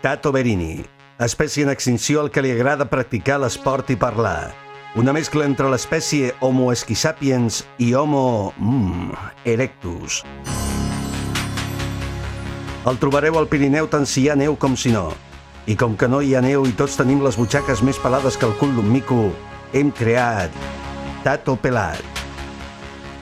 Tato Berini, espècie en extinció al que li agrada practicar l'esport i parlar. Una mescla entre l'espècie Homo esquisapiens i Homo... Mm, erectus. El trobareu al Pirineu tant si hi ha neu com si no. I com que no hi ha neu i tots tenim les butxaques més pelades que el cul d'un mico, hem creat Tato Pelat,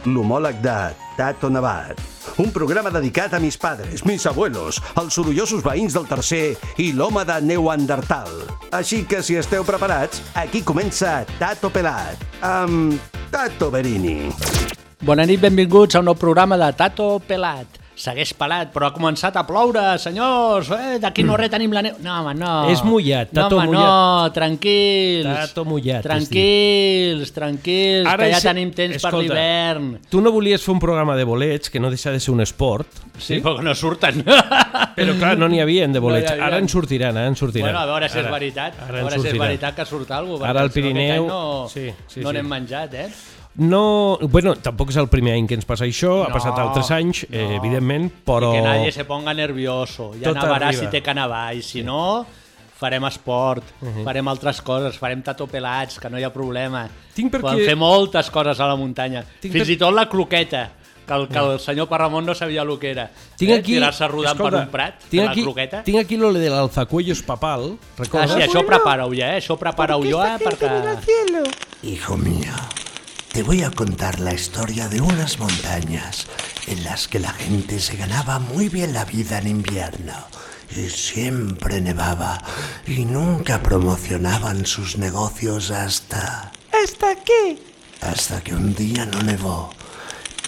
l'homòleg de Tato Nevat. Un programa dedicat a mis padres, mis abuelos, els sorollosos veïns del tercer i l'home de Neuandertal. Així que si esteu preparats, aquí comença Tato Pelat, amb Tato Berini. Bona nit, benvinguts a un nou programa de Tato Pelat. Segueix pelat, però ha començat a ploure, senyors! Eh, D'aquí no res tenim la neu. No, home, no. És mullat, Tato no, home, mullat. no, tranquils. Tato mullat, Tranquils, tranquils, Ara que ja és- tenim temps per escolta, l'hivern. Tu no volies fer un programa de bolets, que no deixa de ser un esport, Sí, però que no surten. però clar, no n'hi havia de bolets. No. Ara en sortiran, ara en sortiran. Bueno, a veure si és Ara- veritat. Ara a en veure si és veritat que surt alguna cosa. Ara al Pirineu- No, sí, sí, no sí. n'hem menjat, eh? No, bueno, tampoc és el primer any que ens passa això, ha No, passat altres anys, eh, no. evidentment, però... I que nadie se ponga nervioso. Ja Tot nevarà arriba. si té que nevar. I si no, farem esport, Mhm. farem altres coses, farem tatopelats, que no hi ha problema. Tinc perquè- Podem fer moltes coses a la muntanya. Tinc Fins per- i tot la croqueta, que el, que el senyor Parramon no sabia el que era. Tinc aquí... Tirar-se rodant per un prat, tinc de aquí, la croqueta. Tinc aquí lo de l'alzacuellos papal, Ah, recordes? sí, això prepara-ho ja, eh? Això prepara-ho jo, eh? Perquè... Hijo mío, te voy a contar la historia de unas montañas en las que la gente se ganaba muy bien la vida en invierno y siempre nevaba y nunca promocionaban sus negocios hasta... ¿Hasta qué? hasta que un día no nevó.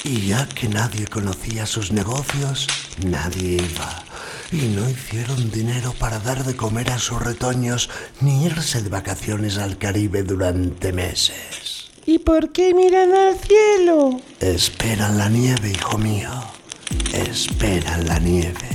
Y ya que nadie conocía sus negocios, nadie iba. Y no hicieron dinero para dar de comer a sus retoños ni irse de vacaciones al Caribe durante meses. ¿Y por qué miran al cielo? Esperan la nieve, hijo mío. Esperan la nieve.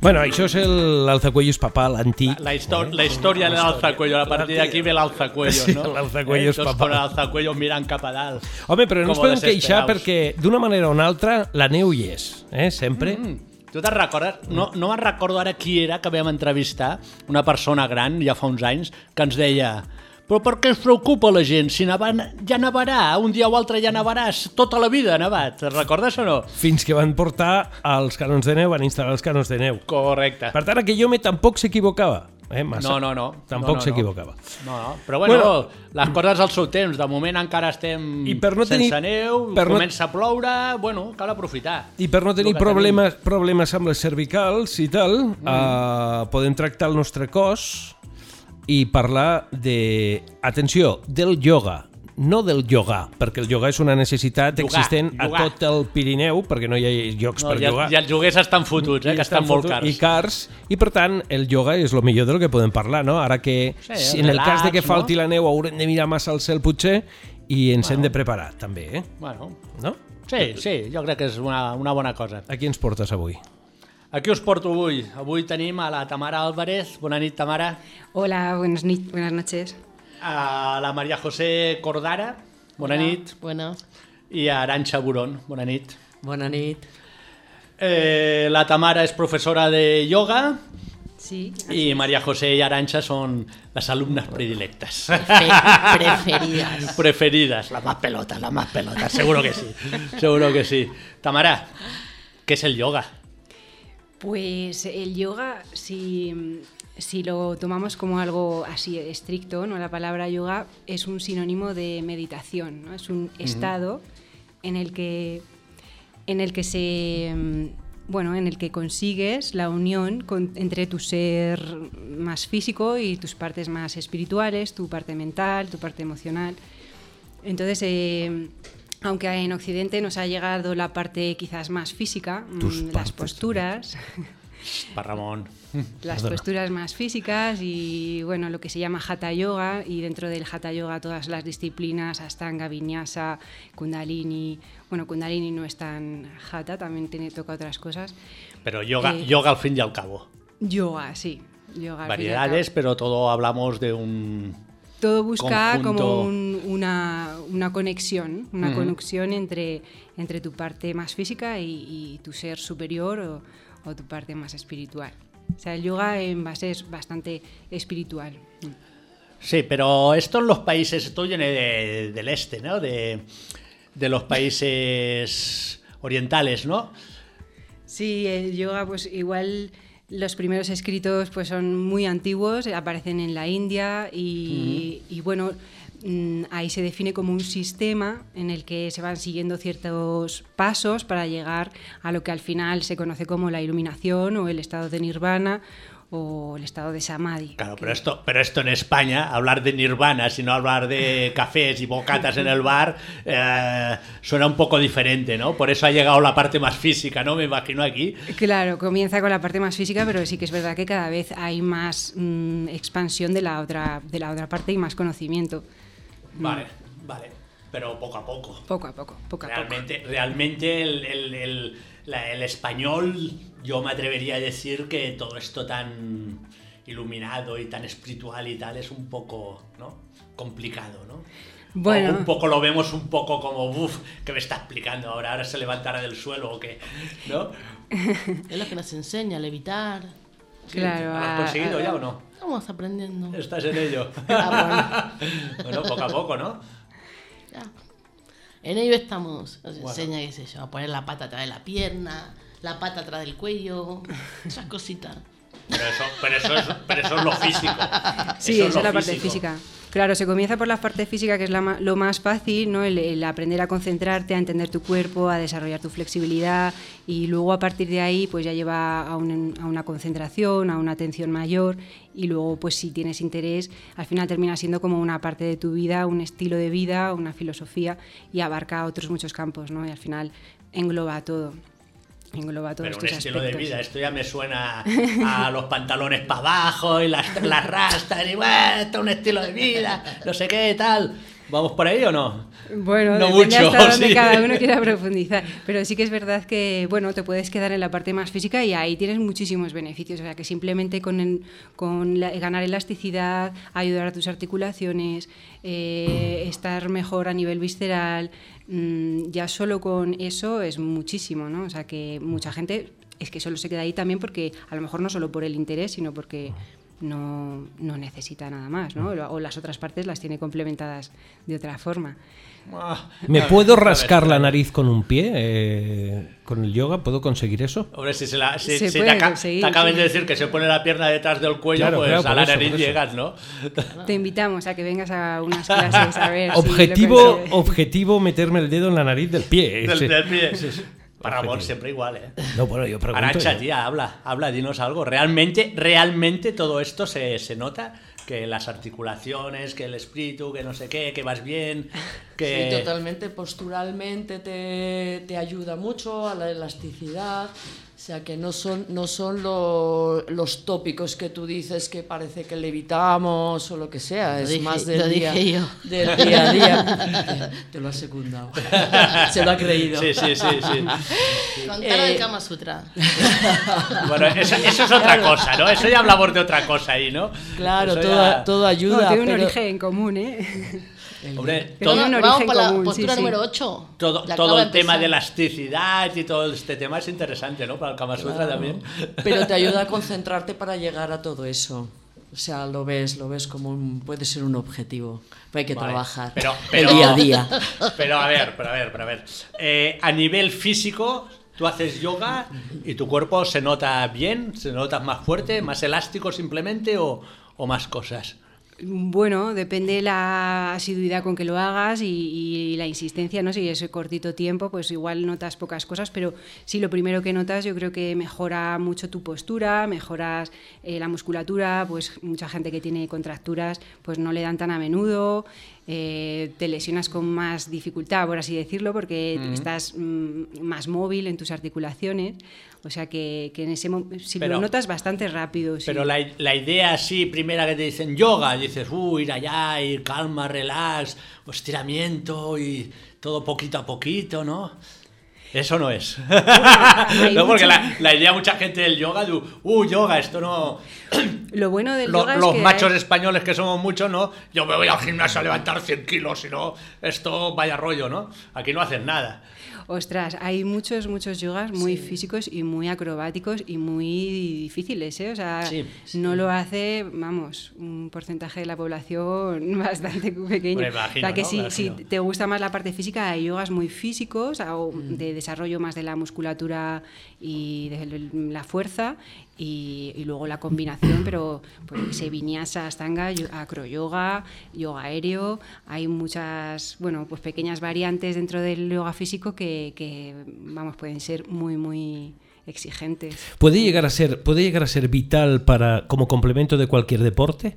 Bueno, això és el- l'alzacuellos papal antic. La, histo la història de l'alzacuello, a partir d'aquí ve l'alzacuello, Sí, no? l'alzacuello és Tots papà. con l'alzacuello mirant cap a dalt. Home, però no ens podem queixar perquè d'una manera o una altra la neu hi és, eh? sempre. Mm. Tu te'n recordes? No, no me'n recordo ara qui era que vam entrevistar, una persona gran, ja fa uns anys, que ens deia però per què es preocupa la gent? Si neva, ja nevarà, un dia o altre ja nevaràs, tota la vida ha nevat. Recordes o no? Fins que van portar els canons de neu, van instal·lar els canons de neu. Correcte. Per tant, aquell home tampoc s'equivocava. Eh, massa. No, no, no. Tampoc no, no, s'equivocava. No, no. Però bueno, Bueno. les coses al seu temps. De moment encara estem I per no sense tenir- neu, per no- comença a ploure, bueno, cal aprofitar. I per no tenir problemes, problemes amb les cervicals i tal, Mm. eh, podem tractar el nostre cos i parlar de, atenció, del yoga, no del yoga, perquè el yoga és una necessitat Llogar, existent a llogar. tot el Pirineu, perquè no hi ha llocs No, per llogar. I els joguers estan fotuts, eh, que estan, molt fotuts cars. I cars, i per tant el yoga és el millor del que podem parlar, no? Ara que Sí, si en el cas de que relax, falti no? la neu haurem de mirar massa al cel potser i ens hem de preparar també, eh? Bueno, No? sí, sí, jo crec que és una, una bona cosa. A qui ens portes avui? Aquí us porto avui. Avui tenim a la Tamara Álvarez. Bona nit, Tamara. Hola, buenas, ni- buenas noches. A la Maria José Cordara. Bona nit. Bona. I a Aranxa Burón. Bona nit. Bona nit. Eh, la Tamara és professora de yoga Sí. i Maria José i Aranxa són les alumnes predilectes. Pre- preferidas. Preferidas. La más pelota, la más pelota. Seguro que sí. Seguro que sí. Tamara, ¿qué es el yoga? Pues el yoga, si, si lo tomamos como algo así estricto, ¿no? la palabra yoga es un sinónimo de meditación, ¿no? es un estado en el que, en el que se mm, bueno, en el que consigues la unión con- entre tu ser más físico y tus partes más espirituales, tu parte mental, tu parte emocional. Entonces, eh, aunque en Occidente nos ha llegado la parte quizás más física, Tus mm, las partes posturas, Pa Ramon. las posturas más físicas y bueno, lo que se llama Hatha Yoga y dentro del Hatha Yoga todas las disciplinas, Astanga, Vinyasa, Kundalini. Bueno, Kundalini no es tan Hatha, también tiene, toca otras cosas. Pero yoga, Eh, yoga al fin y al cabo. Yoga, sí. Yoga, al fin y al Variedades, cabo. pero todo hablamos de un... Todo busca conjunto. como un- una, una conexión, una conexión entre, entre tu parte más física y, y tu ser superior o, o tu parte más espiritual. O sea, el yoga en base es bastante espiritual. Sí, pero esto en los países, esto viene de- del este, ¿no? De, de los países orientales, ¿no? Sí, el yoga, pues igual los primeros escritos pues son muy antiguos, aparecen en la India y, y, bueno, mm, ahí se define como un sistema en el que se van siguiendo ciertos pasos para llegar a lo que al final se conoce como la iluminación o el estado de nirvana o el estado de samadhi. Claro, que- pero esto, pero esto en España, hablar de nirvana, sino hablar de cafés y bocatas en el bar, eh, suena un poco diferente, ¿no? Por eso ha llegado la parte más física, ¿no? Me imagino aquí. Claro, comienza con la parte más física, pero sí que es verdad que cada vez hay más mm, expansión de la otra de la otra parte y más conocimiento. Vale, vale. Pero poco a poco. Poco a poco, poco a poco. Realmente, realmente el, el- el- la- el español, yo me atrevería a decir que todo esto tan iluminado y tan espiritual y tal es un poco, ¿no? Complicado, ¿no? Bueno. O un poco lo vemos un poco como, uff, ¿qué me está explicando ahora? ¿Ahora se levantará del suelo o qué? ¿No? Es lo que nos enseña a levitar. Claro, ¿Lo has conseguido a- ya o no? Estamos aprendiendo. Estás en ello. Ah, bueno, poco a poco, ¿no? Ya. En ello estamos. Nos Bueno. enseña, qué sé yo, a poner la pata atrás de la pierna, la pata atrás del cuello, esas cositas. Pero eso, pero eso, es, pero eso es lo físico. Sí, Eso esa es la parte física. Claro, se comienza por la parte física, que es la ma- lo más fácil, ¿no? El, el aprender a concentrarte, a entender tu cuerpo, a desarrollar tu flexibilidad y luego a partir de ahí pues ya lleva a, un- a una concentración, a una atención mayor y luego pues si tienes interés, al final termina siendo como una parte de tu vida, un estilo de vida, una filosofía y abarca otros muchos campos, ¿no? Y al final engloba todo. Engloba Pero un estilo de vida, esto ya me suena a los pantalones para abajo y las, las rastas y bueno, esto es un estilo de vida, no sé qué, tal. ¿Vamos por ahí o no? Bueno, No mucho, hasta donde sí. cada uno quiera profundizar. Pero sí que es verdad que, bueno, te puedes quedar en la parte más física y ahí tienes muchísimos beneficios. O sea, que simplemente con, el- con la- ganar elasticidad, ayudar a tus articulaciones, eh, estar mejor a nivel visceral, mm, ya solo con eso es muchísimo, ¿no? O sea, que mucha gente es que solo se queda ahí también porque, a lo mejor no solo por el interés, sino porque no, no necesita nada más, ¿no? O las otras partes las tiene complementadas de otra forma. Ah, ¿Me puedo rascar la nariz con un pie? eh, ¿Con el yoga puedo conseguir eso? Hombre, si, se la, si, Se si puede te, conseguir, te acaban sí. de decir que se pone la pierna detrás del cuello, Claro, pues claro, a la eso, nariz llegas, ¿no? Te invitamos a que vengas a unas clases a ver. Objetivo, objetivo meterme el dedo en la nariz del pie. Del, pie. Para Ramón Objetivo. siempre igual, ¿eh? No, bueno, yo pregunto. Arancha, yo. tía, habla, habla, dinos algo. ¿Realmente, realmente todo esto se, se nota? Que las articulaciones, que el espíritu, que no sé qué, que vas bien, que... Sí, totalmente. Posturalmente te, te ayuda mucho a la elasticidad. O sea, que no son, no son lo- los tópicos que tú dices que parece que levitamos o lo que sea. Lo es dije- más lo del día, dije yo. del día a día. te, te lo ha secundado. Se lo ha creído. Sí, sí, sí, sí. Contar Eh, Kama Sutra. Bueno, eso, eso es otra cosa, ¿no? Eso ya hablamos de otra cosa ahí, ¿no? Claro, todo, ya- todo No, ayuda. tiene un pero- origen común, ¿eh? Hombre, Pero todo, Vamos origen por la común, postura sí, sí. número 8. todo, todo el tema de elasticidad y todo este tema es interesante, ¿no? Para el Kama Sutra también. Pero te ayuda a concentrarte para llegar a todo eso. O sea, lo ves, lo ves como un, puede ser un objetivo. Pero hay que Vale. trabajar Pero, el pero- día a día. Pero a ver, pero a ver, pero a ver. Eh, a nivel físico, tú haces yoga y tu cuerpo se nota bien, se nota más fuerte, más elástico simplemente o, o más cosas. Bueno, depende la asiduidad con que lo hagas y, y la insistencia, ¿no? Si es cortito tiempo, pues igual notas pocas cosas, pero sí lo primero que notas yo creo que mejora mucho tu postura, mejoras eh, la musculatura, pues mucha gente que tiene contracturas pues no le dan tan a menudo, eh, te lesionas con más dificultad, por así decirlo, porque estás mm, más móvil en tus articulaciones, o sea que, que en ese si Pero- lo notas bastante rápido. sí. Pero la, la idea así, primera que te dicen yoga, dices, uy, ir allá, ir calma, relax, estiramiento y todo poquito a poquito, ¿no? Eso no es. no, porque la, la idea mucha gente del yoga, de, uh, yoga, esto no... Lo bueno del Lo- yoga es los que machos hay- españoles que somos muchos, ¿no? Yo me voy al gimnasio a levantar 100 kilos, si no, esto vaya rollo, ¿no? Aquí no hacen nada. Ostras, hay muchos, muchos yogas muy físicos y muy acrobáticos y muy difíciles, ¿eh? O sea, Sí. no lo hace, vamos, un porcentaje de la población bastante pequeño. Me imagino, o sea, que ¿no? si, te gusta más la parte física, hay yogas muy físicos o Mm. de desarrollo más de la musculatura y de la fuerza y, y luego la combinación, pero pues se vinyasa, astanga, yo- acroyoga, yoga aéreo, hay muchas, bueno, pues pequeñas variantes dentro del yoga físico que, que, vamos, pueden ser muy, muy exigentes. ¿Puede llegar a ser, puede llegar a ser vital para como complemento de cualquier deporte?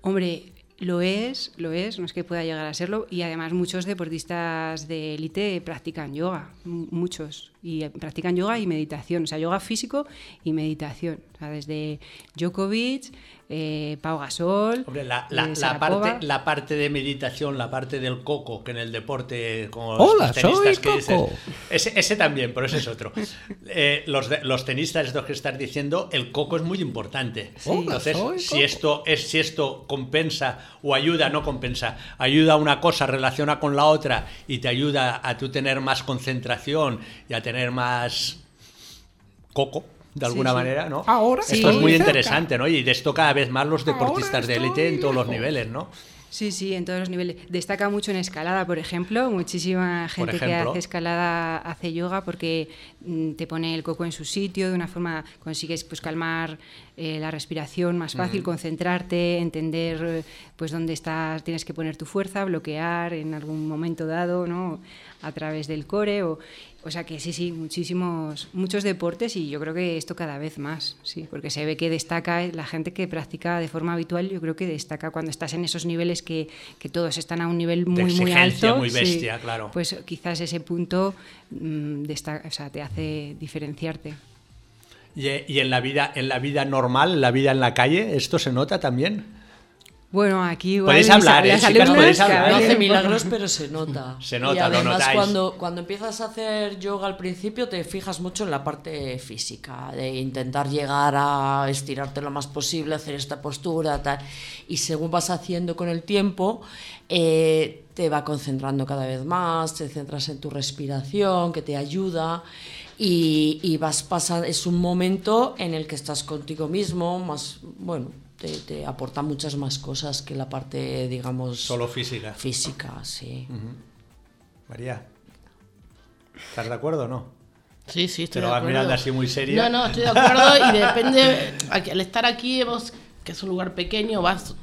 Hombre, lo es, lo es, no es que pueda llegar a serlo, y además muchos deportistas de élite practican yoga, muchos, y eh, practican yoga y meditación, o sea, yoga físico y meditación, o sea, desde Djokovic, eh, Pau Gasol, Hombre, la, la- eh, la parte, la parte de meditación, la parte del coco, que en el deporte, como Hola, los tenistas soy que dices, Coco. ese, ese también, pero ese es otro. Eh, los, los tenistas, estos que estás diciendo, el coco es muy importante. Hola, Entonces, soy si Coco. esto, es, si esto compensa o ayuda, no compensa, ayuda a una cosa, relaciona con la otra y te ayuda a tú tener más concentración y a tener más coco. De alguna sí. manera, ¿no? Ahora Esto estoy es muy interesante, ¿no? Y de esto cada vez más los deportistas de élite en todos los niveles, ¿no? Sí, sí, en todos los niveles. Destaca mucho en escalada, por ejemplo. Muchísima gente que hace escalada hace yoga porque mm, te pone el coco en su sitio, de una forma consigues pues calmar eh, la respiración más fácil, concentrarte, entender eh, pues dónde estás, tienes que poner tu fuerza, bloquear en algún momento dado, ¿no? A través del core o o sea que sí, sí, muchísimos, muchos deportes y yo creo que esto cada vez más, sí, porque se ve que destaca la gente que practica de forma habitual, yo creo que destaca cuando estás en esos niveles que, que todos están a un nivel muy, muy alto. muy sí, bestia, claro. Pues quizás ese punto mm, destaca, o sea, te hace diferenciarte. Y, y en la vida, en la vida normal, en la vida en la calle, ¿esto se nota también? Bueno, aquí igual Podéis mis- hablar, ¿eh, las chicas? Podéis hablar. No hace milagros, pero se nota. Se nota, y lo además, notáis. cuando, cuando empiezas a hacer yoga al principio, te fijas mucho en la parte física, de intentar llegar a estirarte lo más posible, hacer esta postura, tal. Y según vas haciendo con el tiempo, eh, te va concentrando cada vez más, te centras en tu respiración, que te ayuda. Y, y vas pasando, es un momento en el que estás contigo mismo, más, bueno, te, te aporta muchas más cosas que la parte, digamos, Solo física. física, sí. María, ¿estás de acuerdo o no? Sí, sí, estoy Te lo de vas acuerdo. mirando así muy seria. No, no, estoy de acuerdo y depende. Al estar aquí, vos, que es un lugar pequeño, vas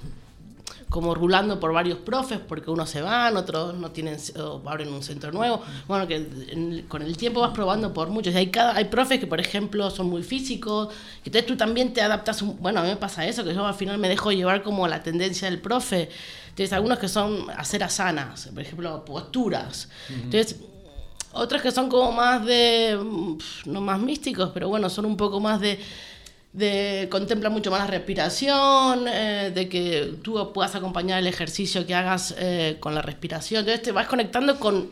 como rulando por varios profes porque unos se van, otros no tienen o abren un centro nuevo. Bueno, que en- con el tiempo vas probando por muchos. Y hay, cada, hay profes que, por ejemplo, son muy físicos. Entonces tú también te adaptas. un- bueno, a mí me pasa eso, que yo al final me dejo llevar como la tendencia del profe. Entonces, algunos que son hacer asanas, por ejemplo, posturas. Entonces, otros que son como más de, mm, no más místicos, pero bueno, son un poco más de, de contemplan mucho más la respiración, eh, de que tú puedas acompañar el ejercicio que hagas eh, con la respiración. Entonces te vas conectando con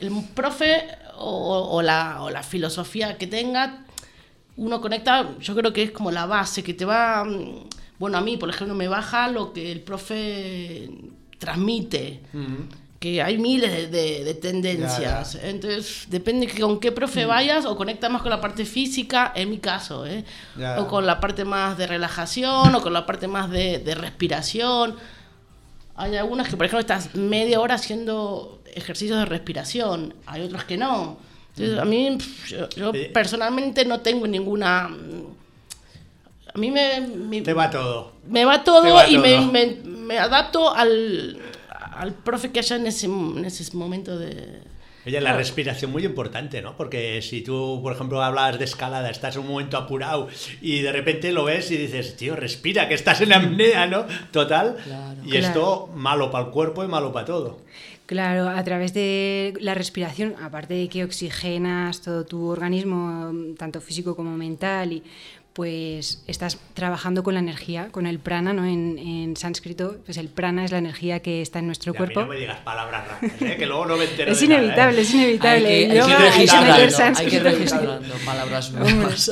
el profe o, o la, o la filosofía que tenga. Uno conecta, yo creo que es como la base, que te va, mm, bueno, a mí, por ejemplo, me baja lo que el profe transmite que hay miles de, de- de tendencias. Entonces, depende que con qué profe vayas o conecta más con la parte física, en mi caso, ¿eh? Ya. o con la parte más de relajación o con la parte más de, de respiración. Hay algunas que, por ejemplo, estás media hora haciendo ejercicios de respiración, hay otros que no. Entonces, a mí, yo, yo Eh. personalmente no tengo ninguna... A mí me, me- Te va todo. me va todo va y me, me- me adapto al, al profe que haya en ese, en ese momento de... Oye, la respiración muy importante, ¿no? Porque si tú, por ejemplo, hablas de escalada, estás en un momento apurado y de repente lo ves y dices, tío, respira, que estás en apnea, ¿no? Total. Claro. Y esto malo para el cuerpo y malo para todo. Claro, a través de la respiración, aparte de que oxigenas todo tu organismo, tanto físico como mental, y pues estás trabajando con la energía, con el prana, ¿no? En, en sánscrito, pues el prana es la energía que está en nuestro Y a mí cuerpo. no me digas palabras raras, ¿eh? que luego no me entero Es de nada, ¿eh? inevitable, es Hay inevitable. que, hay que hay que meter registrando, hay que registrando palabras nuevas.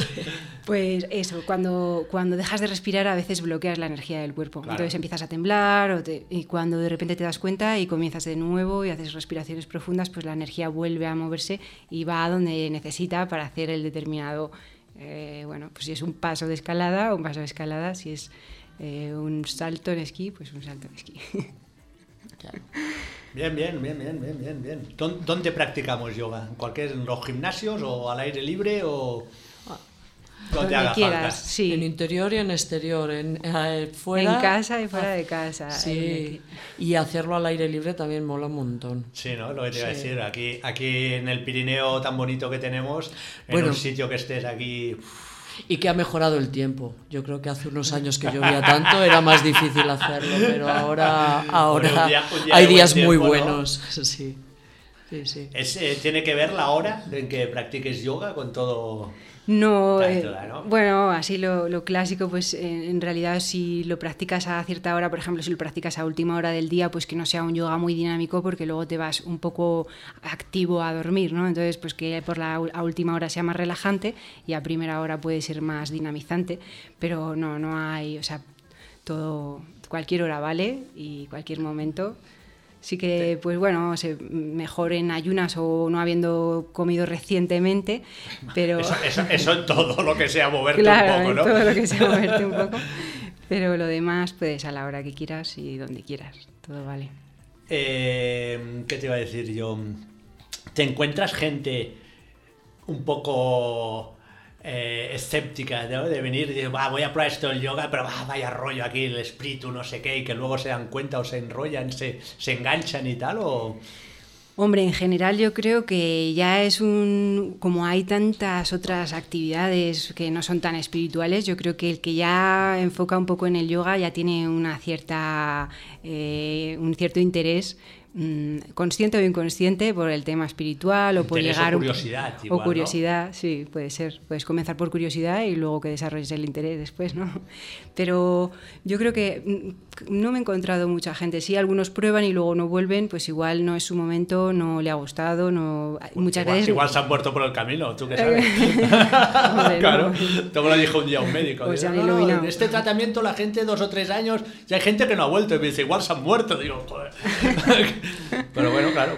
Pues eso, cuando, cuando dejas de respirar a veces bloqueas la energía del cuerpo. Claro. Entonces empiezas a temblar o te- y cuando de repente te das cuenta y comienzas de nuevo y haces respiraciones profundas, pues la energía vuelve a moverse y va a donde necesita para hacer el determinado, eh, bueno, pues si es un paso de escalada, un paso de escalada, si es eh, un salto en esquí, pues un salto en esquí. Bien, bien, bien, bien, bien, bien, bien. ¿Dón- ¿Dónde practicamos yoga? ¿En cualquier, en los gimnasios o al aire libre o donde Donde haga quieras, falta? sí. En interior y en exterior, en, eh, fuera. En casa y fuera de casa. Sí, y hacerlo al aire libre también mola un montón. Sí, ¿no? Lo que te iba a decir. Aquí, aquí en el Pirineo tan bonito que tenemos, en Bueno. un sitio que estés aquí... Y que ha mejorado el tiempo. Yo creo que hace unos años que llovía tanto era más difícil hacerlo, pero ahora, ahora Bueno, un día- un día hay de buen días muy tiempo, ¿no? buenos. Sí, sí, sí. Es, eh, ¿Tiene que ver la hora en que practiques yoga con todo...? No, eh, bueno, así lo, lo clásico, pues en realidad si lo practicas a cierta hora, por ejemplo, si lo practicas a última hora del día, pues que no sea un yoga muy dinámico porque luego te vas un poco activo a dormir, ¿no? Entonces, pues que por la a última hora sea más relajante y a primera hora puede ser más dinamizante, pero no, no hay, o sea, todo, cualquier hora vale y cualquier momento. Sí que, pues bueno, se, mejor en ayunas o no habiendo comido recientemente, pero... Eso, eso, eso en todo lo que sea moverte Claro, un poco, en ¿no? todo lo que sea moverte un poco. Pero lo demás puedes a la hora que quieras y donde quieras. Todo vale. Eh, ¿Qué te iba a decir yo? ¿Te encuentras gente un poco eh, escéptica ¿no? de venir y decir, "Va, voy a probar esto del yoga, pero va, vaya rollo aquí, el espíritu, no sé qué, y que luego se dan cuenta o se enrollan, se, se enganchan y tal? O... Hombre, en general yo creo que ya es un... Como hay tantas otras actividades que no son tan espirituales, yo creo que el que ya enfoca un poco en el yoga ya tiene una cierta... eh, un cierto interés mm, consciente o inconsciente por el tema espiritual o por Interés o llegar un- curiosidad o curiosidad sí puede ser. Puedes comenzar por curiosidad y luego que desarrolles el interés después no pero yo creo que mm, no me he encontrado mucha gente sí algunos prueban y luego no vuelven pues igual no es su momento no le ha gustado no muchas igual, veces igual se han muerto por el camino, ¿tú qué sabes? Hombre, claro, no. lo dijo un día un médico. Pues Dice, ya "No, no, iluminado". en este tratamiento la gente dos o tres años, y hay gente que no ha vuelto y me dice, igual se han muerto. Digo, joder. Pero bueno, claro,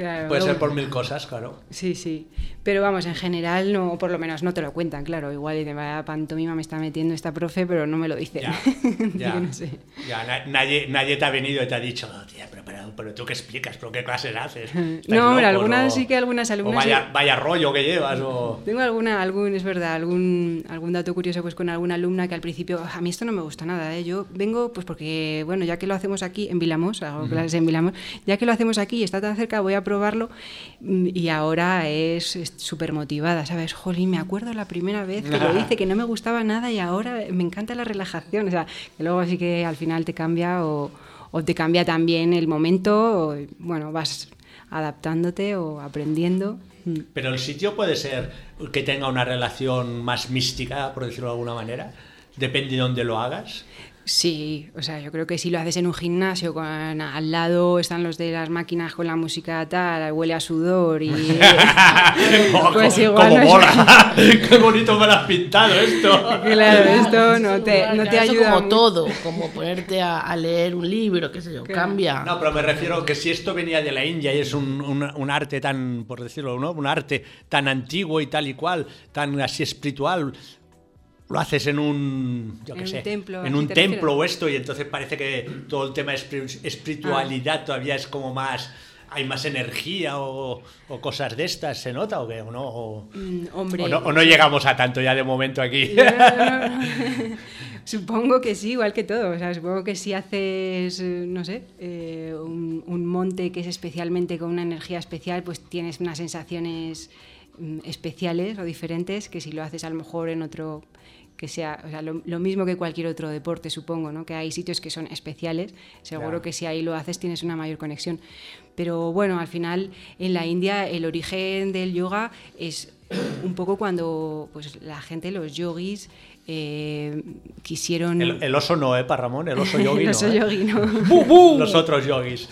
Claro, puede ser por mil cosas, claro. Sí, sí. Pero vamos, en general, no, por lo menos no te lo cuentan, claro. Igual y de vaya pantomima me está metiendo esta profe, pero no me lo dicen. Ya, ya, Yo no sé. ya, na- nadie, nadie te ha venido y te ha dicho, "Oh, tía, pero, pero, pero tú qué explicas, pero qué clases haces. ¿Estáis No, locos?", algunas o- sí que algunas O alumnas vaya, sí. vaya rollo que llevas, o... Tengo alguna, algún, es verdad, algún, algún dato curioso pues con alguna alumna que al principio, a mí esto no me gusta nada, ¿eh? yo vengo pues porque, bueno, ya que lo hacemos aquí en Vilamos, hago clases en Vilamos, ya que lo hacemos aquí y está tan cerca, voy a probarlo mm, y ahora es súper motivada, ¿sabes? Jolín, me acuerdo la primera vez que lo hice, que no me gustaba nada y ahora me encanta la relajación, o sea, que luego sí que al final te cambia o, o te cambia también el momento, o, bueno, vas adaptándote o aprendiendo. Mm. Pero el sitio puede ser que tenga una relación más mística, por decirlo de alguna manera. Depende de dónde lo hagas. Sí, o sea, yo creo que si lo haces en un gimnasio, con, al lado están los de las máquinas con la música tal, huele a sudor y... Oh, Pues co- igual no es- mola. Qué bonito me lo has pintado esto. claro, esto no te, no te Eso como todo, como ponerte a, a leer un libro, qué sé yo, cambia. No, pero me refiero que si esto venía de la India y es un, un- un arte tan, por decirlo, ¿no? Un arte tan antiguo y tal y cual, tan así espiritual, lo haces en un, yo qué En un sé, templo, en ¿así un te templo o esto y entonces parece que todo el tema de espiri- espiritualidad todavía es como más, hay más energía o, o cosas de estas, ¿se nota o qué? ¿O no? O, Mm, hombre, o no, o no llegamos a tanto ya de momento aquí. Supongo que sí, igual que todo. O sea, supongo que si haces, eh, no sé, eh, un, un monte que es especialmente con una energía especial, pues tienes unas sensaciones mm, especiales o diferentes que si lo haces a lo mejor en otro que sea, o sea, lo, lo mismo que cualquier otro deporte, supongo, ¿no? Que hay sitios que son especiales, seguro Claro. que si ahí lo haces tienes una mayor conexión. Pero bueno, al final en la India el origen del yoga es un poco cuando pues, la gente, los yogis, eh, quisieron... El, el oso no, ¿eh, para Ramón? El oso yogi El no. oso ¿eh? yogi, no. Los otros yogis.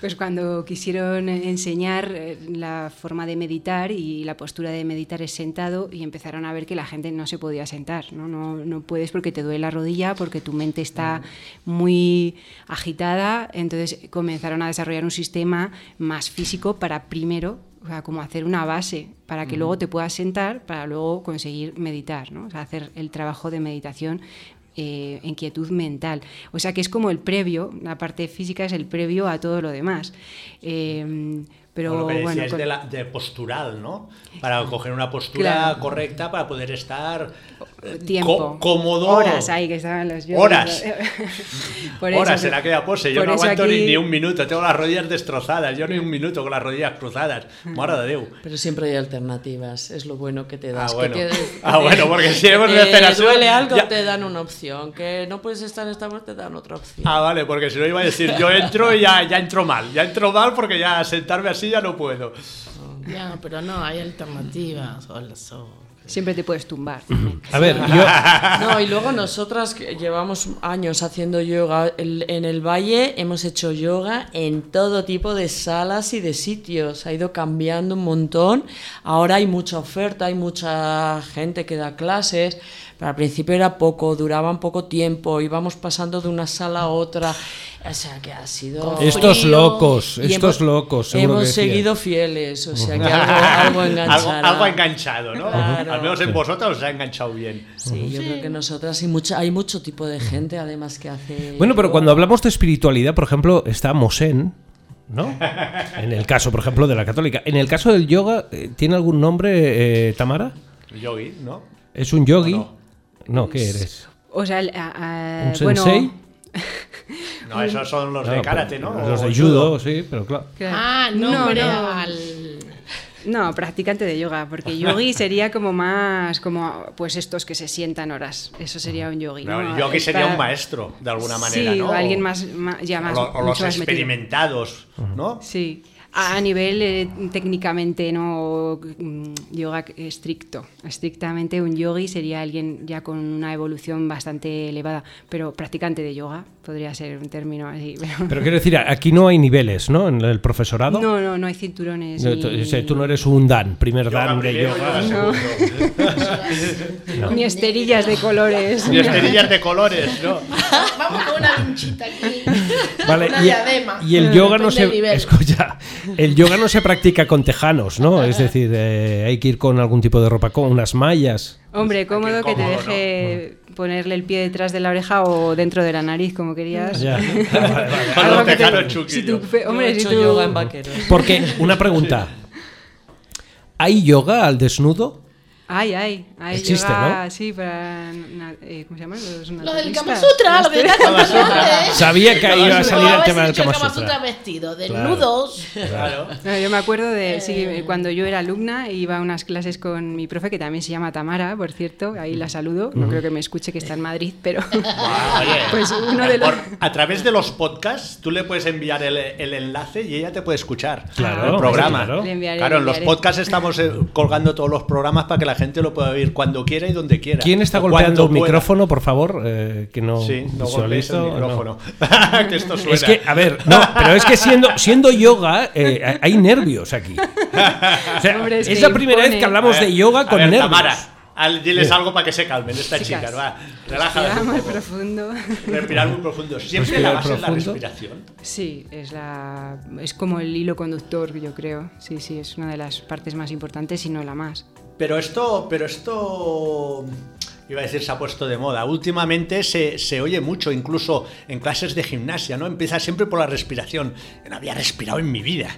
Pues cuando quisieron enseñar eh, la forma de meditar y la postura de meditar es sentado y empezaron a ver que la gente no se podía sentar, ¿no? No, no puedes porque te duele la rodilla, porque tu mente está muy agitada, entonces comenzaron a desarrollar un sistema más físico para primero, o sea, como hacer una base para que luego te puedas sentar, para luego conseguir meditar, ¿no? O sea, hacer el trabajo de meditación eh, en quietud mental. O sea que es como el previo, la parte física es el previo a todo lo demás. Eh, pero Bueno, lo que bueno, es con- de, la- de postural, ¿no? Para coger una postura Claro. correcta para poder estar eh, tiempo. có- cómodo. Horas ahí que estaban los yogis. Horas. Por Horas eso- en aquella pose. Yo no aguanto ni, aquí- ni un minuto. Tengo las rodillas destrozadas. Yo ni un minuto con las rodillas cruzadas. Mare de Déu. Pero siempre hay alternativas, es lo bueno que te das. Ah, que bueno. te- Ah, bueno, porque si hemos que de hacer así, duele algo, ya- te dan una opción. Que no puedes estar en esta voz, te dan otra opción. Ah, vale, porque si no iba a decir, yo entro y ya, ya entro mal. Ya entro mal porque ya sentarme así ya no puedo. Ya, pero no, hay alternativas. Hola, so- Siempre te puedes tumbar. A ver, yo... No, y luego nosotras que llevamos años haciendo yoga el- en el valle, hemos hecho yoga en todo tipo de salas y de sitios. Ha ido cambiando un montón. Ahora hay mucha oferta, hay mucha gente que da clases. Pero al principio era poco, duraban poco tiempo, íbamos pasando de una sala a otra. O sea que ha sido. Estos frío. locos, estos hemos- locos, Hemos que seguido fieles, o sea que algo, algo algo, enganchará. algo ha enganchado, ¿no? Claro. Al menos en vosotros os ha enganchado bien. Sí, yo creo que nosotras y mucha, hay mucho tipo de gente además que hace. Bueno, pero cuando hablamos de espiritualidad, por ejemplo, está Mosén, ¿no? En el caso, por ejemplo, de la católica. En el caso del yoga, eh, ¿tiene algún nombre, eh, Tamara? Yogi, ¿no? ¿Es un yogi? No, ¿qué eres? O sea, el- a- a- ¿Un bueno, sensei? No, esos son los de karate, ¿no? Los de judo, sí, pero claro. claro. Ah, No, no. al... No, practicante de yoga, porque yogi sería como más como pues estos que se sientan horas. Eso sería un yogi. No, ¿no? el yogi sería un maestro, de alguna manera, sí, ¿no? o alguien más, más- ya O, más, lo- o los metido. experimentados, ¿no? Sí. A a nivel eh, técnicamente no mm, yoga estricto. Estrictamente un yogi sería alguien ya con una evolución bastante elevada, pero practicante de yoga podría ser un término así. pero- Pero quiero decir, aquí no hay niveles, ¿no? En el profesorado. No, no, no hay cinturones. No, ni- tú, o sea, tú no eres un Dan, primer Yoga Dan de yoga. yoga segundo. ni esterillas de colores. Y esterillas de colores, ¿no? Vamos con una vinchita aquí. Vale, una y, diadema. y el yoga no se escucha, el yoga no se practica con tejanos, ¿no? Es decir, eh, hay que ir con algún tipo de ropa, con unas mallas. Hombre, cómodo que te deje ponerle el pie detrás de la oreja o dentro de la nariz, como querías. Ya. Con Algo que te- si hombre, he si hecho tú- yoga en vaqueros. Porque, una pregunta. ¿Hay yoga al desnudo? Ay, ay, ay. Existe, yoga, ¿no? Sí, para. na- eh, ¿Cómo se llama? Los Lo del. Kama Sutra, lo Los que Kama Sutra. ¿eh? Sabía que iba a salir el tema del Kama Sutra. Sutra vestido, desnudos. Claro. No, yo me acuerdo de sí, cuando yo era alumna iba a unas clases con mi profe que también se llama Tamara, por cierto, ahí la saludo, no creo que me escuche que está en Madrid, pero pues uno de los por- a través de los podcasts tú le puedes enviar el, el enlace y ella te puede escuchar Claro, el programa. claro. Le enviaré, Claro, en los podcasts estamos eh, colgando todos los programas para que la gente lo pueda oír cuando quiera y donde quiera. ¿Quién está golpeando pueda. micrófono, por favor? Eh, que no Sí, no golpees el visualizo, no. micrófono. que esto suena. Es que, a ver, no, pero es que siendo, siendo yoga, eh, hay nervios aquí. O sea, Hombre, es, es que la primera vez que hablamos A ver, de yoga a con ver, nervios. Tamara, al- diles algo para que se calmen estas Chicas. chicas. Va, un muy profundo. Respirar muy profundo. Siempre Respirar la base es la profundo. respiración. Sí, es la es como el hilo conductor, yo creo. Sí, sí, es una de las partes más importantes y no la más. Pero esto, pero esto, iba a decir, se ha puesto de moda. Últimamente se, se oye mucho, incluso en clases de gimnasia, ¿no? Empieza siempre por la respiración. Yo no había respirado en mi vida.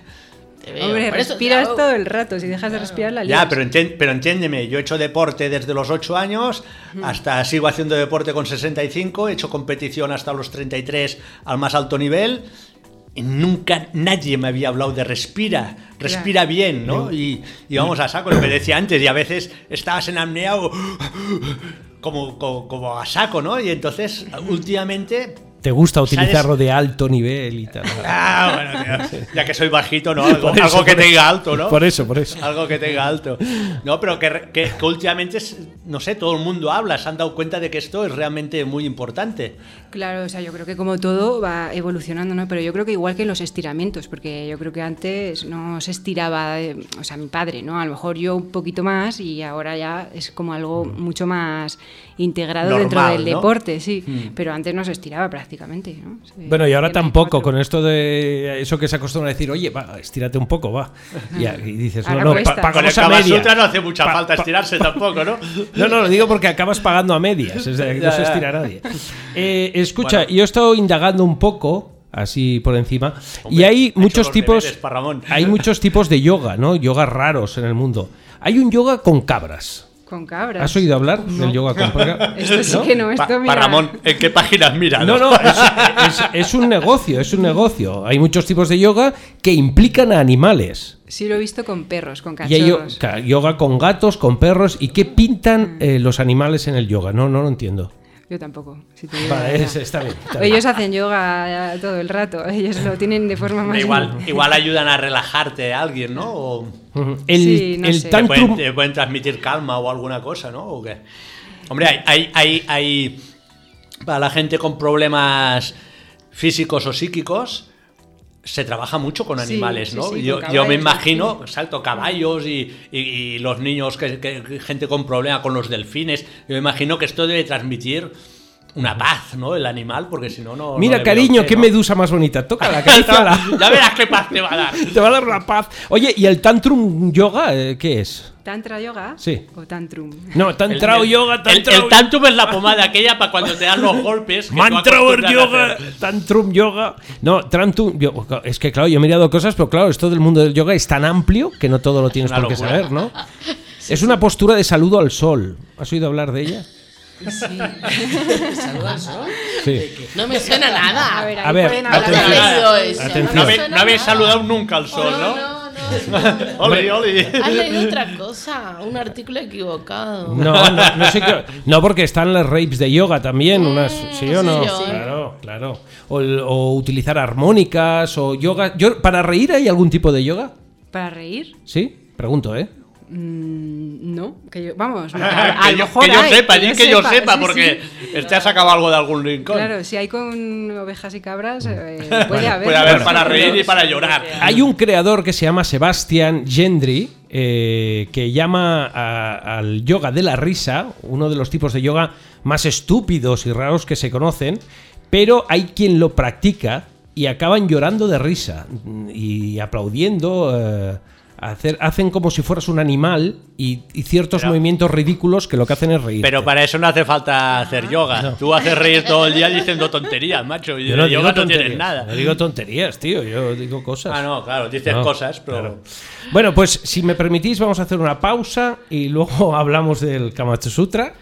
Hombre, Por respiras todo el rato, si dejas de respirar la Ya, pero, entien- pero entiéndeme, yo he hecho deporte desde los 8 años hasta sigo haciendo deporte con 65, he hecho competición hasta los 33 al más alto nivel. Nunca nadie me había hablado de respira, respira bien, ¿no? Y, y vamos a saco, lo que decía antes, y a veces estabas en apnea o como, como, como a saco, ¿no? Y entonces, últimamente, Te gusta utilizarlo de alto nivel y tal. Ah, bueno, tío, ya que soy bajito, ¿no? Algo, Por eso, algo que eso. tenga alto, ¿no? Por eso, por eso. Algo que tenga alto. No, pero que, re- que- que últimamente, es- no sé, todo el mundo habla, se han dado cuenta de que esto es realmente muy importante. Claro, o sea, yo creo que como todo va evolucionando, ¿no? Pero yo creo que igual que los estiramientos, porque yo creo que antes no se estiraba, eh, o sea, mi padre, ¿no? A lo mejor yo un poquito más y ahora ya es como algo mucho más integrado dentro del ¿no? deporte, sí. Pero antes no se estiraba prácticamente, ¿no? Se- Bueno, y ahora tampoco, cuatro. con esto de eso que se acostumbra a decir, oye, va, estírate un poco, va. Y, y dices, no, Ahora no, pa- Con el pagamos a Kama media. Sutra no hace mucha Pa- falta pa- estirarse tampoco, ¿no? No, no, lo digo porque acabas pagando a medias, es decir, Ya, no se ya. estira nadie. Eh, escucha, Bueno. yo he estado indagando un poco, así por encima, y Hombre, hay muchos tipos, deberes, hay muchos tipos de yoga, ¿no? Yoga raros en el mundo. Hay un yoga con cabras. Con cabras. ¿Has oído hablar del yoga con cabras? Esto sí que no, esto Pa- mira... Parramón, ¿en qué páginas mira? No, no, es, es- es un negocio, es un negocio. Hay muchos tipos de yoga que implican a animales. Sí lo he visto con perros, con Y hay cachorros. ca- yoga con gatos, con perros. ¿Y qué pintan eh, los animales en el yoga? No, no lo entiendo. Yo tampoco. si te Vale, es- está bien. está bien. Ellos hacen yoga todo el rato, ellos lo tienen de forma más... Igual, igual ayudan a relajarte a alguien, ¿no? O. El, Sí, no el sé. te tantrum. pueden, te pueden transmitir calma o alguna cosa, ¿no? ¿O qué? Hombre, hay, hay, hay, hay- para la gente con problemas físicos o psíquicos se trabaja mucho con animales, sí, ¿no? sí, yo, yo me imagino, sí. exacto, caballos y, y- y los niños, que, que- gente con problemas con los delfines. Yo me imagino que esto debe transmitir una paz, ¿no? El animal, porque si no, no. Mira, cariño, qué, medusa más bonita. Toca la cabeza. ya verás qué paz te va a dar. Te va a dar una paz. Oye, ¿y el tantrum yoga eh, qué es? ¿Tantra yoga? Sí. ¿O tantrum? No, tantrao El- yoga, el- tantrao El, tantrum es la pomada aquella para cuando te dan los golpes. a yoga, tantrum yoga. No, tantrum yo- es que claro, yo he mirado cosas, pero claro, esto del mundo del yoga es tan amplio que no todo lo tienes por qué saber, ¿no? Es una postura de saludo al sol. ¿Has oído hablar de ella? ¿Saluda al sol? Sí. No me suena nada. A ver, A ver. No, me habéis- no saludado nunca al sol, ¿no? No, no, no. Oli, oli. Has leído otra cosa, un artículo equivocado. No, no, no sé qué. No, porque están las rapes de yoga también, unas, ¿sí o no? sí, sí. Claro, claro. O, utilizar armónicas o yoga. Yo, ¿Para reír hay algún tipo de yoga? ¿Para reír? Sí, pregunto, ¿eh? Mm, no, que yo, vamos, a, que, a lo yo, mejor que yo hay, sepa, di que yo sepa, sí, porque sí. te has sacado algo de algún rincón. Claro, si hay con ovejas y cabras, eh, puede haber. Puede haber Bueno. para reír y para llorar. Hay un creador que se llama Sebastian Gendry eh, que llama a- al yoga de la risa, uno de los tipos de yoga más estúpidos y raros que se conocen, pero hay quien lo practica y acaban llorando de risa y aplaudiendo. eh, hacer- hacen como si fueras un animal y, y ciertos Pero- movimientos ridículos que lo que hacen es reír. Pero para eso no hace falta hacer yoga. Tú haces reír todo el día diciendo tonterías, macho. Y yo no yoga no tienes nada. no digo tonterías, tío. Yo digo cosas. Ah, no, claro, dices No, cosas, pero. claro. Bueno, pues si me permitís, vamos a hacer una pausa y luego hablamos del Kamachu Sutra.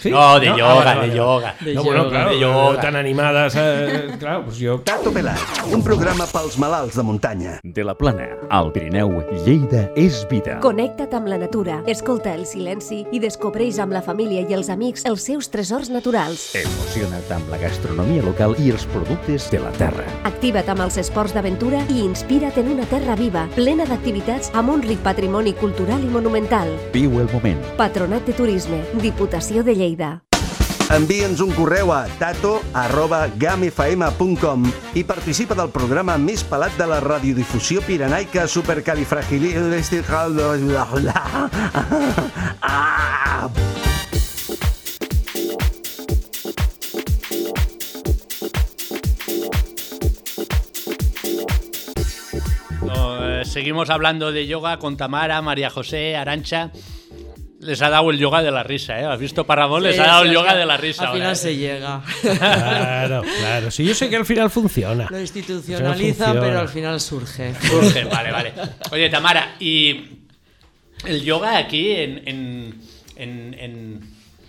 ¿Sí? No, de Ah, yoga, vale, de vale. yoga. De No, bueno, yoga. claro, De yoga. tan animadas, eh, claro, pues yo... Tato Pelat, un programa pels malalts de muntanya. De la Plana, al Pirineu, Lleida és vida. Connecta't amb la natura, escolta el silenci i descobreix amb la família i els amics els seus tresors naturals. Emociona't amb la gastronomia local i els productes de la terra. Activa't amb els esports d'aventura i inspira't en una terra viva, plena d'activitats amb un ric patrimoni cultural i monumental. Viu el moment. Patronat de Turisme, Diputació de Lleida. Envia'ns un correu a tato arroba gamfm.com i participa del programa més pelat de la radiodifusió pirenaica supercalifragilistical... Ah! No, eh, seguimos hablando de yoga con Tamara, María José, Arancha. Les ha dado el yoga de la risa, ¿eh? ¿Has visto Paramón? Les Sí, ha dado sí, el al yoga final- de la risa. Al ahora, final ¿eh? se llega. Claro, claro. Sí, yo sé que al final funciona. Lo institucionaliza, funciona. pero al final surge. Surge, vale, vale. Oye, Tamara, y el yoga aquí en, en, en- en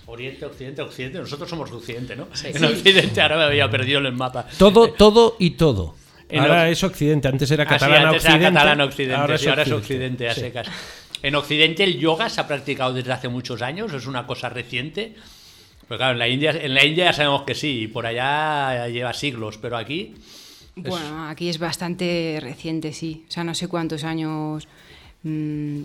Oriente, Occidente, Occidente, nosotros somos Occidente, ¿no? En Occidente ahora me había perdido en el mapa. Todo, todo y todo. En Ahora es Occidente, antes era Ah, sí, catalán antes Occidente. era catalán Occidente, ahora sí, ahora es Occidente a Sí. secas. En Occidente el yoga se ha practicado desde hace muchos años, es una cosa reciente. Pero claro, en la India, en la India ya sabemos que sí, y por allá lleva siglos, pero aquí. es- Bueno, aquí es bastante reciente, sí. O sea, no sé cuántos años. mm,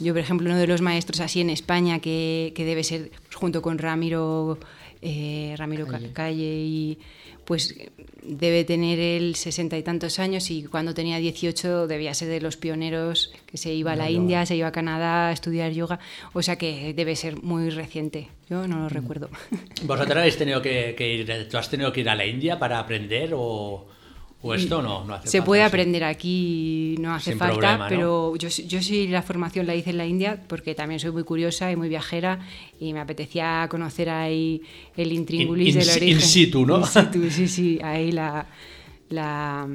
yo, por ejemplo, uno de los maestros así en España que, que debe ser pues, junto con Ramiro, eh, Ramiro Ca- Calle. y pues debe tener él sesenta y tantos años y cuando tenía 18 debía ser de los pioneros que se iba a la India, se iba a Canadá a estudiar yoga. O sea que debe ser muy reciente. Yo no lo recuerdo. ¿Vosotros habéis tenido que, que ir, tú has tenido que ir a la India para aprender o, o esto no? no hace Se falta, puede sí? aprender aquí, no hace Sin falta, problema, ¿no? pero yo, sí- yo sí la formación la hice en la India porque también soy muy curiosa y muy viajera y me apetecía conocer ahí el intríngulis In- in del origen. in situ, ¿no? In situ, sí, sí, ahí la, la,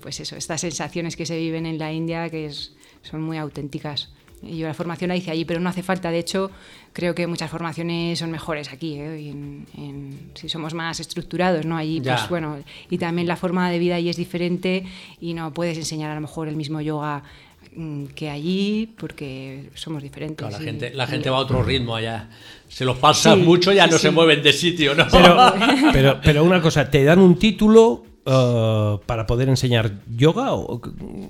pues eso, estas sensaciones que se viven en la India que es, son muy auténticas. Y yo la formación la hice allí, pero no hace falta. De hecho, creo que muchas formaciones son mejores aquí. ¿eh? Y en- en- si somos más estructurados, ¿no? Allí, Ya. pues bueno, y también la forma de vida allí es diferente y no puedes enseñar a lo mejor el mismo yoga mm, que allí porque somos diferentes. Claro, la, y- gente, la y- gente va a otro ritmo allá. Se los pasa Sí, mucho, ya sí, no se mueven de sitio, ¿no? Pero, pero, pero una cosa, ¿te dan un título eh, para poder enseñar yoga? O-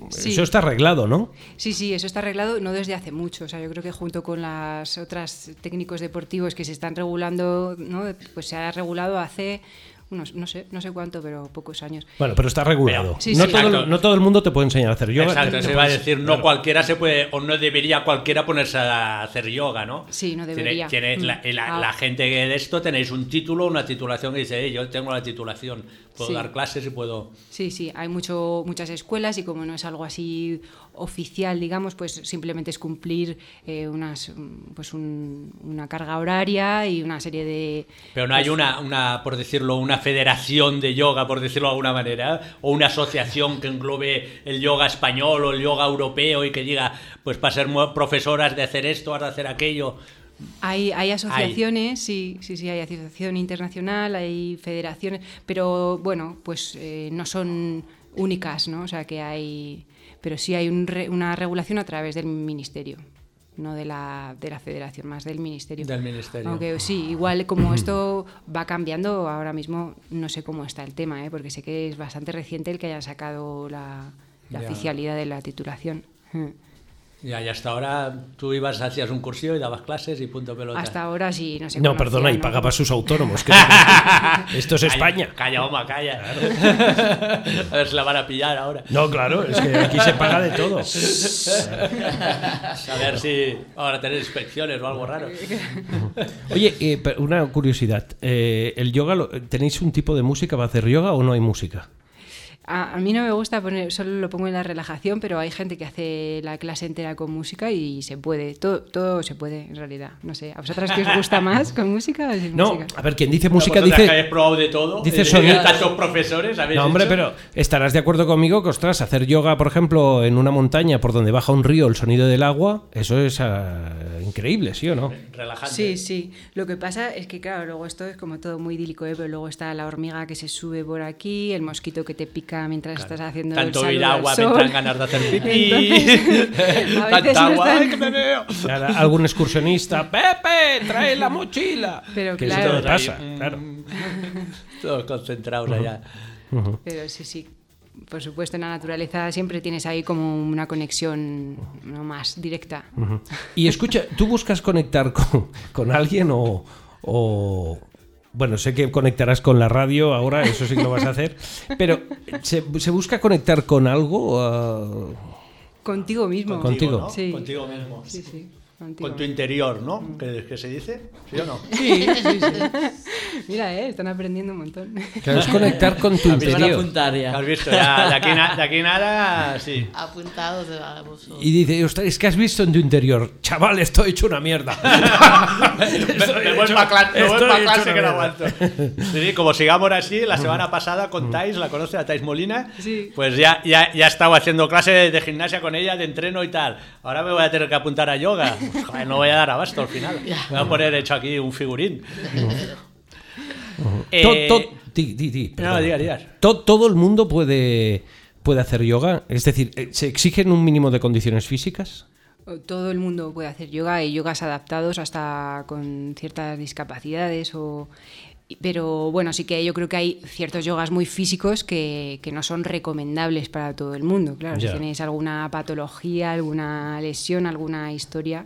Sí. Eso está arreglado, ¿no? Sí, sí, eso está arreglado no desde hace mucho. O sea, yo creo que junto con las otras técnicos deportivos que se están regulando, ¿no? pues se ha regulado hace unos, no sé, no sé cuánto, pero pocos años. Bueno, pero está regulado. Sí, no, sí. todo, no todo el mundo te puede enseñar a hacer yoga. Exacto, se iba a decir, no claro. cualquiera se puede, o no debería cualquiera ponerse a hacer yoga, ¿no? Sí, no debería. tiene Mm. la, y la- Ah. la gente que de esto tenéis un título, una titulación que dice, "Eh, yo tengo la titulación, puedo Sí. dar clases y puedo... Sí, sí, hay mucho, muchas escuelas y como no es algo así oficial, digamos, pues simplemente es cumplir eh, unas, pues un- una carga horaria y una serie de... Pero no hay pues, una, una, por decirlo, una federación de yoga, por decirlo de alguna manera, o una asociación que englobe el yoga español o el yoga europeo y que diga, pues para ser profesoras de hacer esto, has de hacer aquello. Hay, hay asociaciones, sí, sí, sí, hay asociación internacional, hay federaciones, pero bueno, pues eh, no son únicas, ¿no? O sea que hay, pero sí hay un re- una regulación a través del ministerio, no de la, de la federación, más del ministerio. Del ministerio. Aunque sí, igual como esto va cambiando, ahora mismo no sé cómo está el tema, ¿eh? porque sé que es bastante reciente el que hayan sacado la, la oficialidad de la titulación. Ya, y hasta ahora tú ibas, hacías un cursillo y dabas clases y punto pelota. Hasta ahora sí, no sé. No, perdona, y pagaba sus autónomos. que- Esto es Calla, España. Calla, Oma, calla. a ver si la van a pillar ahora. No, claro, es que aquí se paga de todo. A ver si ahora tener inspecciones o algo raro. Oye, eh, una curiosidad. eh, ¿El yoga, lo- tenéis un tipo de música para hacer yoga o no hay música? A, a mí no me gusta poner, solo lo pongo en la relajación, pero hay gente que hace la clase entera con música y se puede. Todo, todo se puede, en realidad. No sé, ¿a vosotras qué os gusta más con música o sin No, música? a ver, quien dice música Vosotras que dice... habéis probado de todo. dice eh, sonido- Tantos profesores habéis No, hombre, hecho? pero estarás de acuerdo conmigo que, ostras, hacer yoga, por ejemplo, en una montaña por donde baja un río el sonido del agua, eso es ah, increíble, ¿sí o no? Relajante. Sí, sí. Lo que pasa es que, claro, luego esto es como todo muy idílico, ¿eh? pero luego está la hormiga que se sube por aquí, el mosquito que te pica mientras estás haciendo Tanto el ir agua, me entran ganas de hacer pipí. Entonces, a veces Tanta no agua, están- ¡ay, que me veo! Ahora, Algún excursionista, Pepe, trae la mochila. Pero que claro. eso te Todos ahí, pasa, mm, claro. Todos concentrados allá. Pero sí, sí. Por supuesto, en la naturaleza siempre tienes ahí como una conexión ¿no? más directa. Y escucha, ¿tú buscas conectar con, con alguien o, o- Bueno, sé que conectarás con la radio ahora, eso sí que lo vas a hacer, pero ¿se, se busca conectar con algo? ah? Contigo mismo. Contigo. ¿no? Sí. Contigo mismo. Sí, sí. Con tu interior, ¿no? ¿Qué, qué se dice? ¿Sí o no? Sí, sí, sí. Mira, eh, están aprendiendo un montón. Claro, es conectar con tu A a interior. apuntar ya. ¿Has visto? Ya, de, aquí na- de aquí nada, sí. Apuntados de vosotros. Y dice, "Ostras, es que has visto en tu interior, chaval, estoy hecho una mierda. Me, me voy para clase, estoy clase que no aguanto. Sí, sí, como sigamos así, la semana pasada con Thais, la conoce a Thais Molina, Sí. pues ya, ya, ya estaba haciendo clase de gimnasia con ella, de entreno y tal. Ahora me voy a tener que apuntar a yoga. Pues, joder, no voy a dar abasto al final. Me voy a poner hecho aquí un figurín. Eh, To- to- di- di- di, no, perdón. digas, digas. To- todo el mundo puede, puede hacer yoga. Es decir, eh, ¿se exigen un mínimo de condiciones físicas? todo el mundo puede hacer yoga y yogas adaptados hasta con ciertas discapacidades o pero bueno, sí que yo creo que hay ciertos yogas muy físicos que, que no son recomendables para todo el mundo. Claro, si tenéis alguna patología, alguna lesión, alguna historia,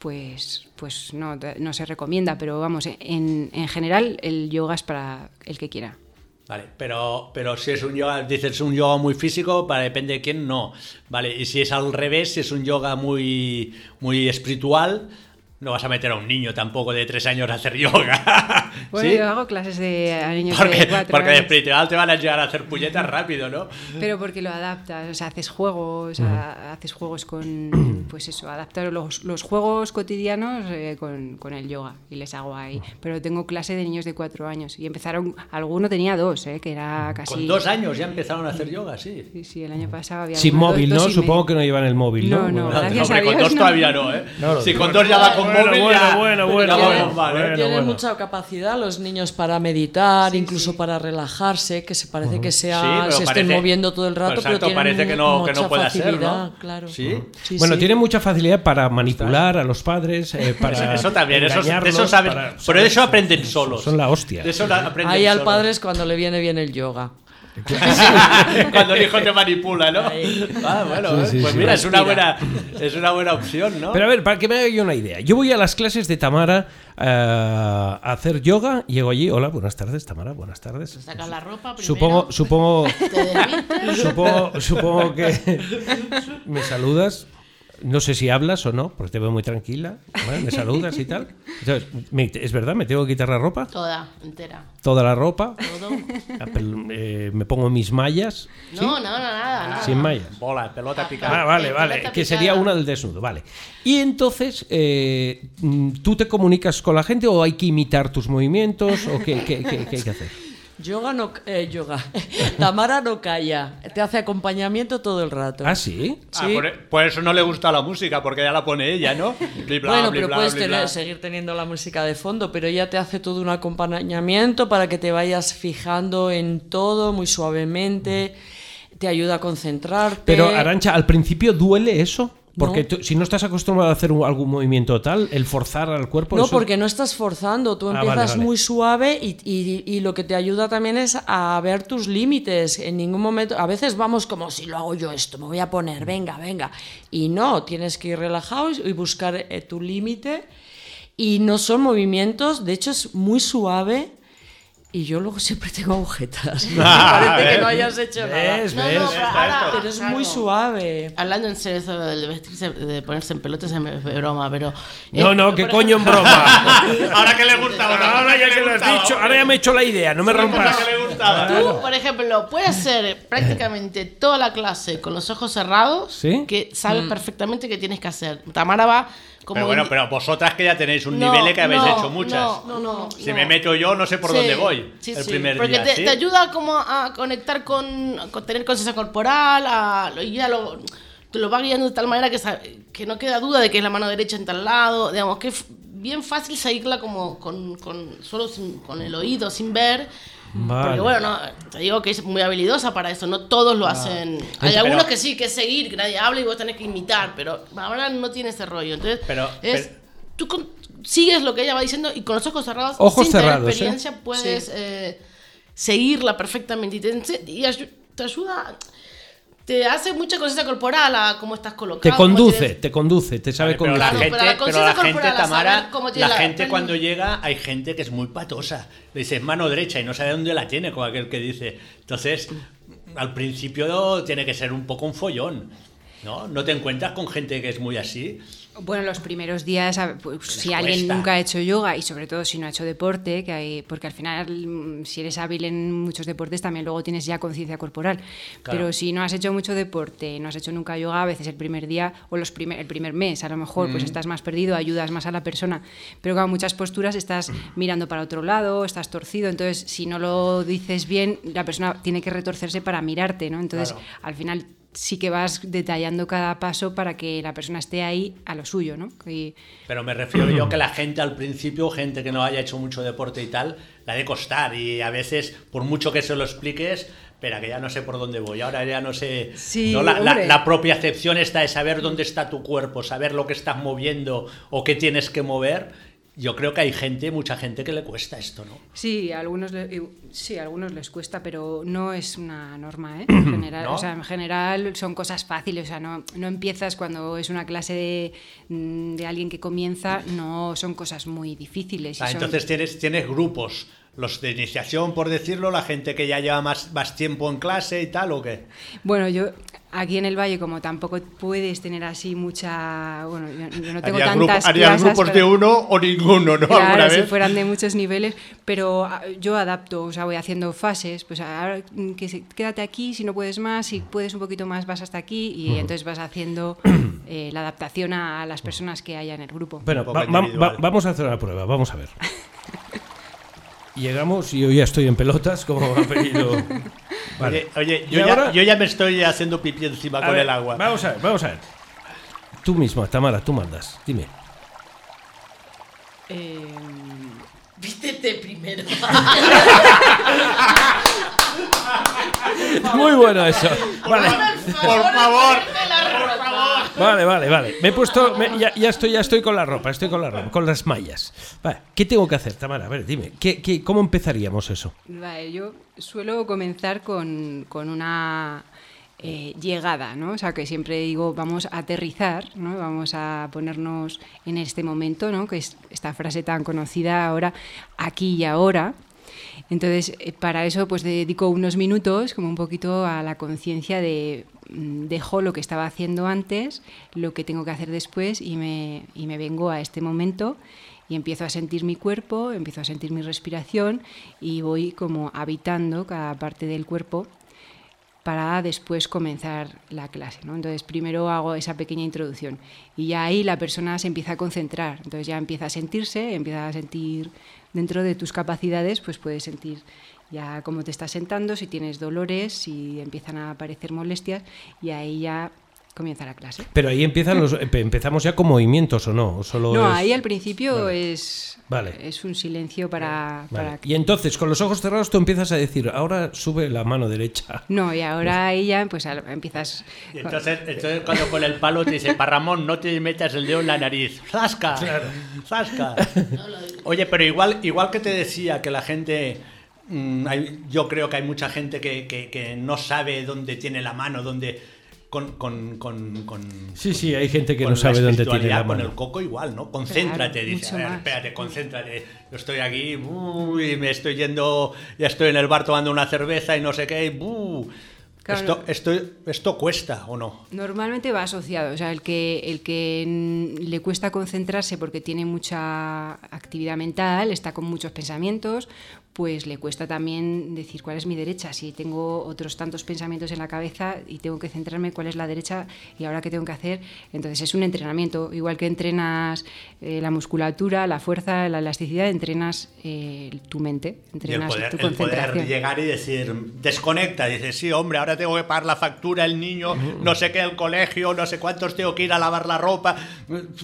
pues, pues no, no se recomienda. Pero vamos, en, en general el yoga es para el que quiera. Vale, pero, pero si es un yoga, dices un yoga muy físico, para depende de quién, no. Vale, y si es al revés, si es un yoga muy, muy espiritual, no vas a meter a un niño tampoco de tres años a hacer yoga. Bueno, ¿Sí? yo hago clases de a niños Porque, de cuatro porque de años. espiritual te van a llegar a hacer puñetas rápido, ¿no? Pero porque lo adaptas, o sea, haces juegos, a- haces juegos con, pues eso, adaptar los, los juegos cotidianos eh, con, con el yoga y les hago ahí. Pero tengo clase de niños de cuatro años y empezaron, alguno tenía dos, eh, que era casi... Con dos años ya empezaron a hacer yoga, sí. Sí, sí, el año pasado había... Sin dos- móvil, dos ¿no? medio. Supongo que no llevan el móvil, ¿no? No, no, Bueno, gracias Hombre, a con Dios dos no. todavía no, ¿eh? No, no, si no. con dos ya va con Bueno, móvil, bueno, ya, bueno, ya bueno, bueno, mal, ¿eh? bueno. Tienen mucha capacidad los niños para meditar, incluso para relajarse, que se parece que sea, Sí, se estén moviendo todo el rato, Exacto, pero tienen parece que no- que no mucha puede facilidad, ¿no? claro. Sí. Sí, bueno, sí. tienen mucha facilidad para manipular a los padres, eh, para Eso también, eso, eso saben. para- Pero de eso aprenden solos. Son la hostia. De eso la- aprenden Ahí al padre es cuando le viene bien el yoga. Cuando el hijo te manipula, ¿no? Ah, bueno, Sí, eh, sí, pues sí. mira, es una, buena, es una buena opción, ¿no? Pero a ver, para que me haga yo una idea. Yo voy a las clases de Tamara eh, a hacer yoga. Llego allí. Hola, buenas tardes, Tamara. Buenas tardes. Sacas la ropa primero. Supongo, supongo, supongo, supongo que me saludas. No sé si hablas o no, porque te veo muy tranquila. ¿vale? Me saludas y tal. Entonces, me- ¿Es verdad? ¿Me tengo que quitar la ropa? Toda, entera. Toda la ropa. Todo. Ah, pel- eh, me pongo mis mallas. ¿sí? No, no, no, nada, nada. Sin mallas. Bola, pelota picada. Ah, vale, vale. pelota Que picada. sería una del desnudo, vale. Y entonces, eh, ¿tú te comunicas con la gente o hay que imitar tus movimientos o qué, qué- qué- qué hay que hacer? Yoga no, eh, yoga. Tamara no calla, te hace acompañamiento todo el rato. ¿Ah, sí? Ah, Sí. por, por eso no le gusta la música, porque ya la pone ella, ¿no? Bli, bla, bueno, bli, pero bla, puedes bli, tener- bla. seguir teniendo la música de fondo, pero ella te hace todo un acompañamiento para que te vayas fijando en todo muy suavemente, te ayuda a concentrarte. Pero, Arancha, ¿al principio duele eso? Porque No. tú- si no estás acostumbrado a hacer un- algún movimiento tal, el forzar al cuerpo... No, eso- porque no estás forzando, tú Ah, empiezas vale, vale. muy suave y, y- y lo que te ayuda también es a ver tus límites. En ningún momento, a veces vamos como si lo hago yo esto, me voy a poner, venga, venga. Y no, tienes que ir relajado y y buscar eh, tu límite. Y no son movimientos, de hecho es muy suave. Y yo luego siempre tengo agujetas. Me parece que no hayas hecho nada. ¿Ves? No, no, pero ahora, Pero es claro, muy suave. Hablando en serio eso de vestirse, de ponerse en pelotas es broma, pero... No, eh, no, que por coño en broma. Ahora que le gustaba, ahora ya que lo has dicho, ahora ya me he hecho la idea, no me rompas. que le gustaba. Tú, por ejemplo, puedes hacer prácticamente toda la clase con los ojos cerrados, ¿Sí? que sabes perfectamente qué tienes que hacer. Tamara va como... Pero bueno, pero vosotras que ya tenéis un No, nivel que habéis no, hecho muchas. no, no, no, si me meto yo, no sé por Sí, dónde voy sí, el sí, primer porque día. te, te ayuda como a conectar con, con tener conciencia corporal, a, y ya lo, te lo va guiando de tal manera que, que no queda duda de que es la mano derecha en tal lado, digamos que es bien fácil seguirla como con, con solo sin- con el oído, sin ver. Vale. Porque bueno, no, te digo que es muy habilidosa para eso, no todos lo hacen. Hay Pero- algunos que sí, que es seguir, que nadie habla y vos tenés que imitar, pero ahora no tiene ese rollo. Entonces, Pero- es, pero- tú con- sigues lo que ella va diciendo y con los ojos cerrados, Ojos sin cerrados, tener ¿eh? experiencia, puedes eh, seguirla perfectamente y te, y te ayuda, te hace mucha conciencia corporal a cómo estás colocado. Te conduce, te conduce, te sabe Vale, pero la conducir. No, gente, pero la pero la gente, Tamara, la la- gente cuando llega, hay gente que es muy patosa. Le dices mano derecha y no sabe dónde la tiene, como aquel que dice. Entonces, al principio tiene que ser un poco un follón. ¿No? ¿No te encuentras con gente que es muy así? Bueno, los primeros días, pues, si alguien nunca ha hecho yoga y sobre todo si no ha hecho deporte, que hay, porque al final mm, si eres hábil en muchos deportes también luego tienes ya conciencia corporal. Pero si no has hecho mucho deporte, no has hecho nunca yoga, a veces el primer día o los primer, el primer mes a lo mejor Mm. pues estás más perdido, ayudas más a la persona. Pero con muchas posturas estás mirando para otro lado, estás torcido, entonces si no lo dices bien, la persona tiene que retorcerse para mirarte, ¿no? Entonces Claro. al final sí que vas detallando cada paso para que la persona esté ahí a lo suyo, ¿no? Y- Pero me refiero yo que la gente al principio, gente que no haya hecho mucho deporte y tal, la de costar. Y a veces, por mucho que se lo expliques, espera, que ya no sé por dónde voy, ahora ya no sé. Sí, ¿no? La, la- la propia acepción está de saber dónde está tu cuerpo, saber lo que estás moviendo o qué tienes que mover. Yo creo que hay gente, mucha gente que le cuesta esto, ¿no? Sí, a algunos, le- sí, a algunos les cuesta, pero no es una norma, ¿eh? En general, ¿No? o sea, en general son cosas fáciles, o sea, no, no empiezas cuando es una clase de, mm, de alguien que comienza, no son cosas muy difíciles. Ah, son- entonces tienes, tienes grupos, los de iniciación, por decirlo, la gente que ya lleva más, más tiempo en clase y tal, ¿o qué? Bueno, yo aquí en el Valle, como tampoco puedes tener así mucha. Bueno, yo, yo no tengo Harías tantas grupo- grupos de uno o ninguno, ¿no? ¿Alguna Claro, si vez? fueran de muchos niveles, pero ah, yo adapto, o sea, voy haciendo fases, pues ahora mm, que se- quédate aquí, si no puedes más, si puedes un poquito más vas hasta aquí y entonces vas haciendo eh, la adaptación a, las personas que haya en el grupo. Bueno, poco va- va- individual. va- vamos a hacer una prueba, vamos a ver. Llegamos y yo ya estoy en pelotas, como ha pedido. Vale. Oye, oye, ¿Y yo, ya, ahora? yo ya me estoy haciendo pipí encima A con ver, el agua. Vamos a ver, vamos a ver. Tú misma, Tamara, tú mandas. Dime. Eh, vístete primero. Muy bueno eso. Vale, Por favor. Vale, vale, vale. Me he puesto. ya estoy, ya estoy con la ropa, estoy con la ropa, con las mallas. Vale, ¿qué tengo que hacer, Tamara? A ver, dime. ¿qué, qué, cómo empezaríamos eso? Vale, yo suelo comenzar con, con una eh, llegada, ¿no? O sea, que siempre digo, vamos a aterrizar, ¿no? Vamos a ponernos en este momento, ¿no? Que es esta frase tan conocida ahora, aquí y ahora. Entonces, eh, para eso, pues dedico unos minutos, como un poquito a la conciencia de mm, dejo lo que estaba haciendo antes, lo que tengo que hacer después y me, y me vengo a este momento y empiezo a sentir mi cuerpo, empiezo a sentir mi respiración y voy como habitando cada parte del cuerpo para después comenzar la clase. ¿no? Entonces, primero hago esa pequeña introducción y ya ahí la persona se empieza a concentrar. Entonces, ya empieza a sentirse, empieza a sentir dentro de tus capacidades, pues puedes sentir ya cómo te estás sentando, si tienes dolores, si empiezan a aparecer molestias y ahí ya comienza la clase. Pero ahí empiezan los, empe- empezamos ya con movimientos o no, o solo No, es- ahí al principio Vale. es, Vale. es un silencio para, Vale. para Y entonces, con los ojos cerrados, tú empiezas a decir, ahora sube la mano derecha. No, y ahora ahí ya pues empiezas... Y entonces, entonces cuando con el palo te dice, para Ramón, no te metas el dedo en la nariz. ¡Zasca! ¡Zasca! Oye, pero igual, igual que te decía que la gente... mm, hay- yo creo que hay mucha gente que, que- que no sabe dónde tiene la mano, dónde... Con, con, con, con- Sí, sí, hay gente que con no sabe dónde tiene la Con mano. el coco igual, ¿no? Concéntrate, Claro, dice. A ver, espérate, concéntrate. Yo estoy aquí, uy, me estoy yendo, ya estoy en el bar tomando una cerveza y no sé qué, y, buh. Claro. Esto, esto, esto cuesta, ¿o no? Normalmente va asociado, o sea, el que, el que le cuesta concentrarse porque tiene mucha actividad mental, está con muchos pensamientos, pues le cuesta también decir cuál es mi derecha. Si tengo otros tantos pensamientos en la cabeza y tengo que centrarme cuál es la derecha y ahora qué tengo que hacer, entonces es un entrenamiento. Igual que entrenas eh, la musculatura, la fuerza, la elasticidad, entrenas eh, tu mente, Y el entrenas poder, tu el poder concentración. llegar y decir, desconecta, dices, sí, hombre, ahora tengo que pagar la factura, el niño, no sé qué, el colegio, no sé cuántos tengo que ir a lavar la ropa.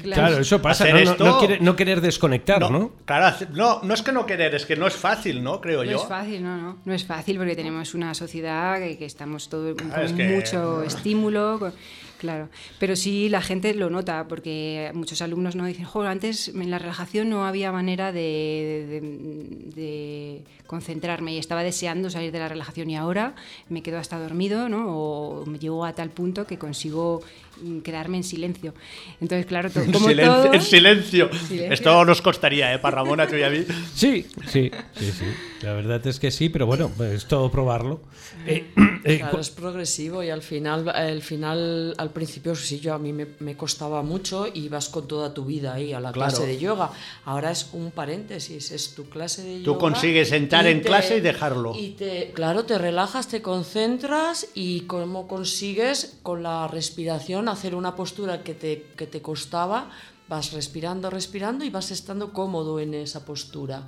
Claro, eso pasa, ¿no? No- esto- no, quiere- no querer desconectar, ¿no? No, claro, no, no es que no querer, es que no es fácil, ¿no? Creo No yo. es fácil, no, no. No es fácil porque tenemos una sociedad que, que estamos todo con es que- mucho estímulo. con- claro. Pero sí la gente lo nota porque muchos alumnos no dicen, joder, antes en la relajación no había manera de, de- de concentrarme y estaba deseando salir de la relajación y ahora me quedo hasta dormido, ¿no? O me llego a tal punto que consigo mm, quedarme en silencio. Entonces, claro, to- En como silencio, todo... en silencio. Silencio. Esto nos costaría, ¿eh? Para Ramón, a tú y a mí. Sí, sí, sí, sí. La verdad es que sí, pero bueno, es todo probarlo. Eh, eh, Claro, cu- es progresivo y al final, al final, al principio sí, yo a mí me, me costaba mucho y vas con toda tu vida ahí a la Claro. clase de yoga. Ahora es un paréntesis, es tu clase de Tú yoga. consigues sentar en clase y dejarlo. Y te, claro, te relajas, te concentras y cómo consigues con la respiración hacer una postura que te, que te costaba, vas respirando, respirando y vas estando cómodo en esa postura.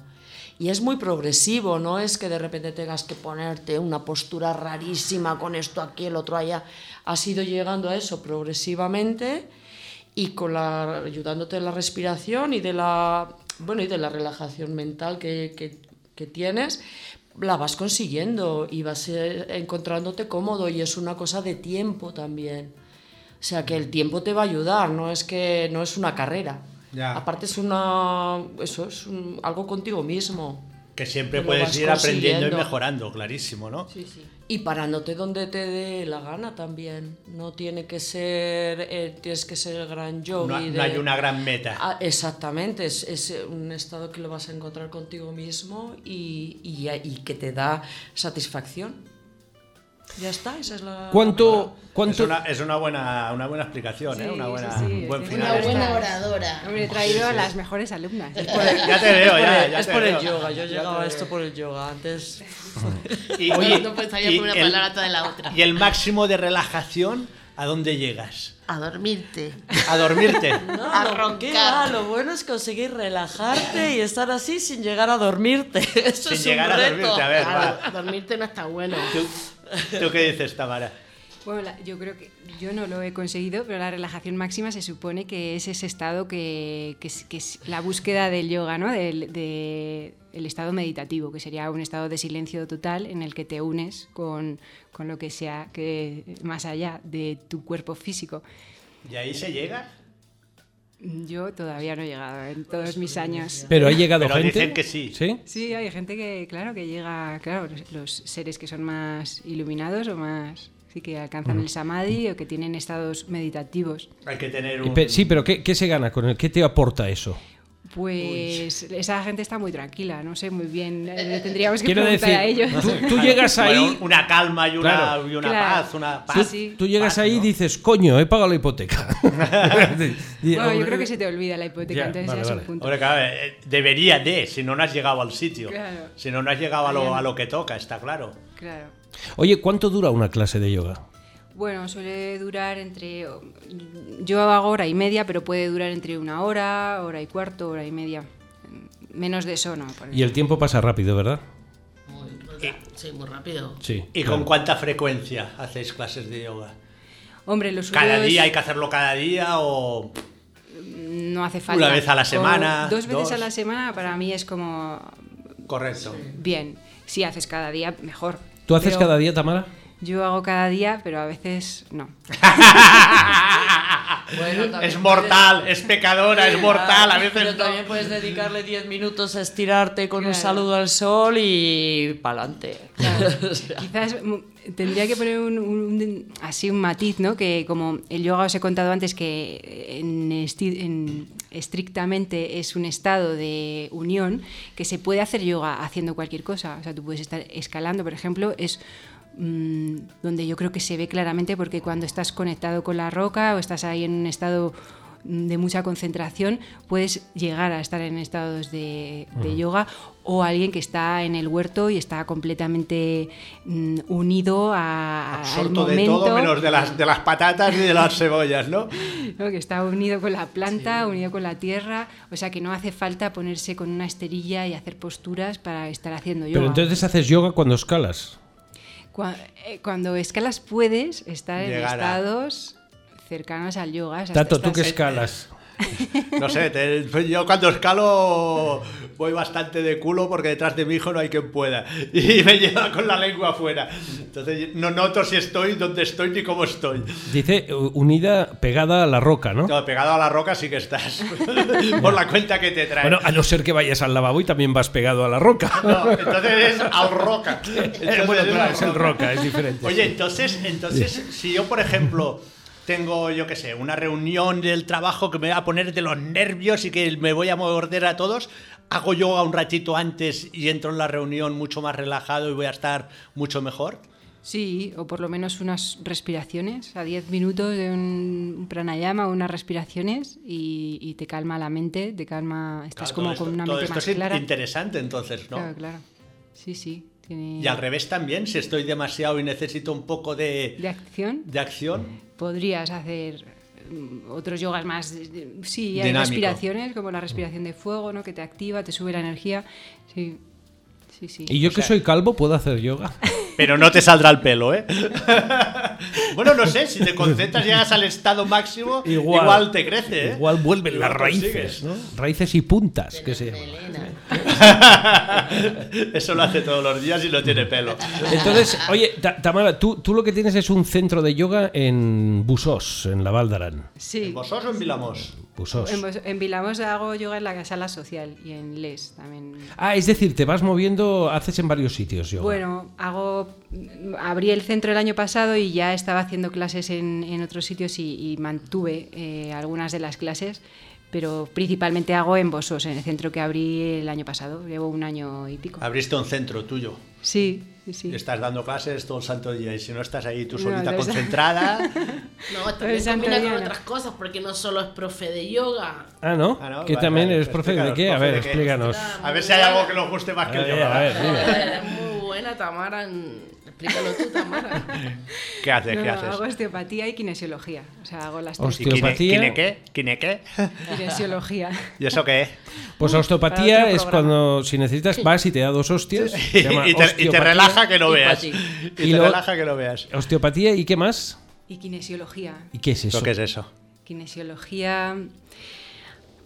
Y es muy progresivo, no es que de repente tengas que ponerte una postura rarísima con esto aquí, el otro allá. Has ido llegando a eso progresivamente y ayudándote de la respiración y de la, bueno, y de la relajación mental que, que, que tienes, la vas consiguiendo y vas eh, encontrándote cómodo y es una cosa de tiempo también. O sea que el tiempo te va a ayudar, no es que no es una carrera. Ya. Aparte es una eso es un- algo contigo mismo. Que siempre puedes ir aprendiendo y mejorando, clarísimo, ¿no? Y parándote donde te dé la gana también. No tiene que ser, eh, tienes que ser el gran yogi. No, no hay una gran meta. Ah, exactamente, es, es un estado que lo vas a encontrar contigo mismo y, y- y que te da satisfacción. Ya está, esa es la... ¿Cuánto, Es cuánto, una, es una buena, una buena explicación, ¿eh? Sí, Una sí, buena, sí, un buen sí. final. Una buena oradora. Hombre, he traído a las mejores alumnas. Ya te veo, Es por ya, el- ya es te por el yoga, yo he llegado a esto por el yoga. Antes Y, Oye, no pensaría y por una el- palabra toda la otra. Y el máximo de relajación, ¿a dónde llegas? A dormirte. A dormirte. No, A lo- roncar. ¿qué va? Lo bueno es conseguir relajarte y estar así sin llegar a dormirte. Eso Sin es llegar un a reto. dormirte, a ver, Claro, va. dormirte no está bueno. ¿Tú, tú qué dices, Tamara? Bueno, la- yo creo que yo no lo he conseguido, pero la relajación máxima se supone que es ese estado que, que es, que es la búsqueda del yoga, ¿no? Del de, el estado meditativo, que sería un estado de silencio total en el que te unes con, con lo que sea que más allá de tu cuerpo físico. ¿Y ahí se llega? Yo todavía no he llegado en todos mis años. pero ha llegado Pero gente? dicen que sí. ¿Sí? Sí, hay gente que, claro, que llega, claro, los, seres que son más iluminados o más, sí, que alcanzan el samadhi o que tienen estados meditativos. Hay que tener un... Sí, pero ¿qué, qué se gana con él? ¿Qué te aporta eso? Pues esa gente está muy tranquila, no sé muy bien, eh, le tendríamos que Quiero preguntar decir, a ellos. tú, tú llegas Bueno, ahí... una calma y una, Claro. y una Claro. paz, una Tú, paz. sí. tú llegas Paz, ahí y ¿no? dices, coño, he pagado la hipoteca. Bueno, yo creo que se te olvida la hipoteca, Ya, entonces vale, ya es un punto. Hombre, claro, eh, debería de, si no, no has llegado al sitio. Claro. Si no, no has llegado a lo, a lo que toca, está claro. Claro. Oye, ¿cuánto dura una clase de yoga? Bueno, suele durar entre. Yo hago hora y media, pero puede durar entre una hora, hora y cuarto, hora y media. Menos de eso, no. por Y el tiempo pasa rápido, ¿verdad? Muy, sí, muy rápido. Sí. ¿Y claro. con cuánta frecuencia hacéis clases de yoga? Hombre, los ¿Cada suyos día hay que hacerlo cada día o...? no hace falta. Una vez a la O semana, dos veces dos. a la semana para mí es como Correcto. bien. Si haces cada día, mejor. ¿Tú haces Pero cada día, Tamara? Yo hago cada día, pero a veces no. Bueno, también Es mortal, es pecadora, es mortal, a Pero veces no. también puedes dedicarle 10 minutos a estirarte con un Claro. saludo al sol y pa'lante. O sea, Quizás mm, tendría que poner un, un- así un matiz, ¿no? Que como el yoga os he contado antes que en esti- en- estrictamente es un estado de unión, que se puede hacer yoga haciendo cualquier cosa. O sea, tú puedes estar escalando, por ejemplo, es mm, donde yo creo que se ve claramente porque cuando estás conectado con la roca o estás ahí en un estado mm, de mucha concentración, puedes llegar a estar en estados de, de yoga o alguien que está en el huerto y está completamente mm, unido a, al Absorto de momento, todo menos de las, de las patatas y de las cebollas, ¿no? ¿no? que está unido con la planta, unido con la tierra, o sea que no hace falta ponerse con una esterilla y hacer posturas para estar haciendo yoga. Pero entonces haces yoga cuando escalas. Cua- eh, Cuando escalas puedes estar en a- estados cercanos al yoga. o sea, Tato, tú que escalas. No sé, te- yo cuando escalo voy bastante de culo porque detrás de mi hijo no hay quien pueda. Y me lleva con la lengua afuera. Entonces no noto si estoy, dónde estoy ni cómo estoy. Dice unida, pegada a la roca, ¿no? No, pegado a la roca sí que estás. Por la cuenta que te trae. Bueno, a no ser que vayas al lavabo y también vas pegado a la roca. No, entonces es al roca. Eh, Entonces bueno, claro, es el roca, es diferente. Oye, entonces, entonces, si yo, por ejemplo, tengo, yo qué sé, una reunión del trabajo que me va a poner de los nervios y que me voy a morder a todos, hago yoga un ratito antes y entro en la reunión mucho más relajado y voy a estar mucho mejor. Sí, o por lo menos unas respiraciones, a 10 minutos de un pranayama, unas respiraciones y, y te calma la mente, te calma, estás Claro, como todo esto- con una todo mente esto más es clara. interesante, entonces, ¿no? Claro, claro. Sí, sí. Tiene Y al revés también, si estoy demasiado y necesito un poco de, de acción, de acción. podrías hacer mm, otros yogas más, sí, hay Dinámico. respiraciones, como la respiración de fuego, ¿no? Que te activa, te sube la energía. Sí, sí, sí. Y yo que soy calvo puedo hacer yoga. Pero no te saldrá el pelo, ¿eh? bueno, no sé, si te concentras y llegas al estado máximo, igual, te crece, ¿eh? Igual vuelven Igual las raíces, ¿no? Raíces y puntas, que se. Eso lo hace todos los días y no tiene pelo. Entonces, oye, Ta- Tamara, tú, tú lo que tienes es un centro de yoga en Busós, en la Val d'Aran. Sí. ¿En Vosós o en Vilamos? Busós. En, Bos- en Vilamos hago yoga en la sala social y en Les también. Ah, es decir, te vas moviendo, haces en varios sitios yoga. Bueno, hago, abrí el centro el año pasado y ya estaba haciendo clases en, en otros sitios y, y mantuve eh, algunas de las clases, pero principalmente hago en Bosos, en el centro que abrí el año pasado. Llevo un año y pico. Abriste un centro tuyo. Sí, sí, estás dando clases todo el santo día. Y si no estás ahí tú solita no, concentrada. No, también combina con otras cosas, porque no solo es profe de yoga. Ah, ¿no? Ah, no, que vale, también vale, eres profe de qué? A ver, explícanos. A ver si hay algo que nos guste más que A el yoga. a ver, dime. Es muy buena, Tamara. en- Explícalo tú, Tamara. ¿Qué haces? No, ¿Qué haces? hago osteopatía y kinesiología. O sea, hago las tres. ¿Y kine- Osteopatía. kine qué? ¿Kine qué? Kinesiología. ¿Y eso qué es? Pues osteopatía es cuando si necesitas vas y te da dos hostias. se y, te, y te osteopatía. relaja que no Y veas. Y, Y te lo- relaja que no veas. Osteopatía y qué más? Y kinesiología. ¿Y qué es eso? ¿Eso qué es eso? Kinesiología,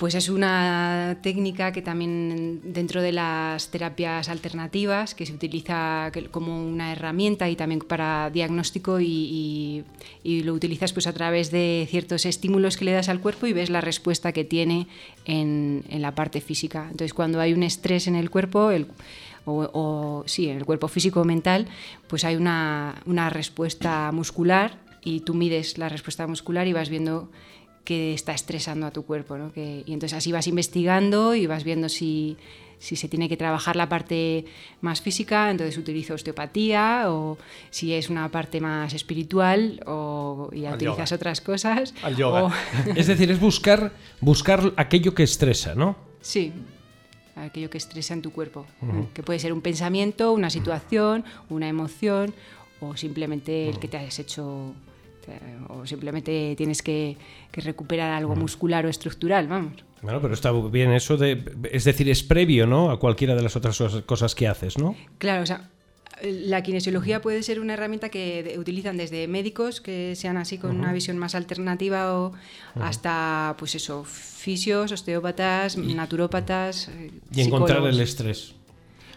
pues es una técnica que también dentro de las terapias alternativas, que se utiliza como una herramienta y también para diagnóstico y, lo utilizas pues a través de ciertos estímulos que le das al cuerpo y ves la respuesta que tiene en, la parte física. Entonces cuando hay un estrés en el cuerpo, o, sí, en el cuerpo físico o mental, pues hay una respuesta muscular y tú mides la respuesta muscular y vas viendo que está estresando a tu cuerpo. ¿no? Que, y entonces así vas investigando y vas viendo si, si se tiene que trabajar la parte más física, entonces utilizo osteopatía, o si es una parte más espiritual, o ya Al utilizas yoga. otras cosas. Al yoga. o- Es decir, es buscar, buscar aquello que estresa, ¿no? Sí, aquello que estresa en tu cuerpo, que puede ser un pensamiento, una situación, una emoción o simplemente el que te has hecho o simplemente tienes que, que recuperar algo muscular o estructural, vamos. Bueno, pero está bien eso de... Es decir, es previo, ¿no? A cualquiera de las otras cosas- que haces, ¿no? Claro, o sea, la kinesiología puede ser una herramienta que utilizan desde médicos que sean así con una visión más alternativa o hasta, pues eso, fisios, osteópatas, naturópatas, eh, Y encontrar el estrés.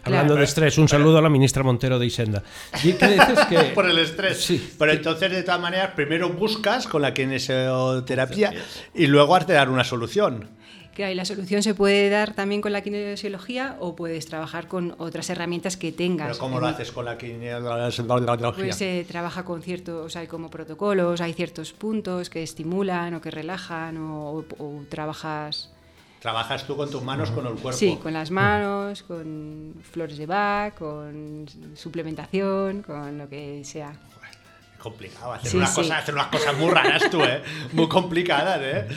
Claro. Hablando de estrés, un saludo a la ministra Montero de Isenda. ¿Y qué dices que...? Por el estrés. Sí. Pero entonces, de todas maneras, primero buscas con la kinesioterapia y luego has de dar una solución. Claro, y la solución se puede dar también con la kinesiología o puedes trabajar con otras herramientas que tengas. Pero ¿cómo lo haces con la kinesiología? Pues se trabaja con ciertos, hay como protocolos, hay ciertos puntos que estimulan o que relajan o, o trabajas, Trabajas tú con tus manos, con el cuerpo. sí, con las manos, con flores de Bach, con suplementación, con lo que sea. Complicado. Hacer, Sí, unas sí. Cosas, hacer unas cosas muy raras tú, ¿eh? Muy complicadas, ¿eh?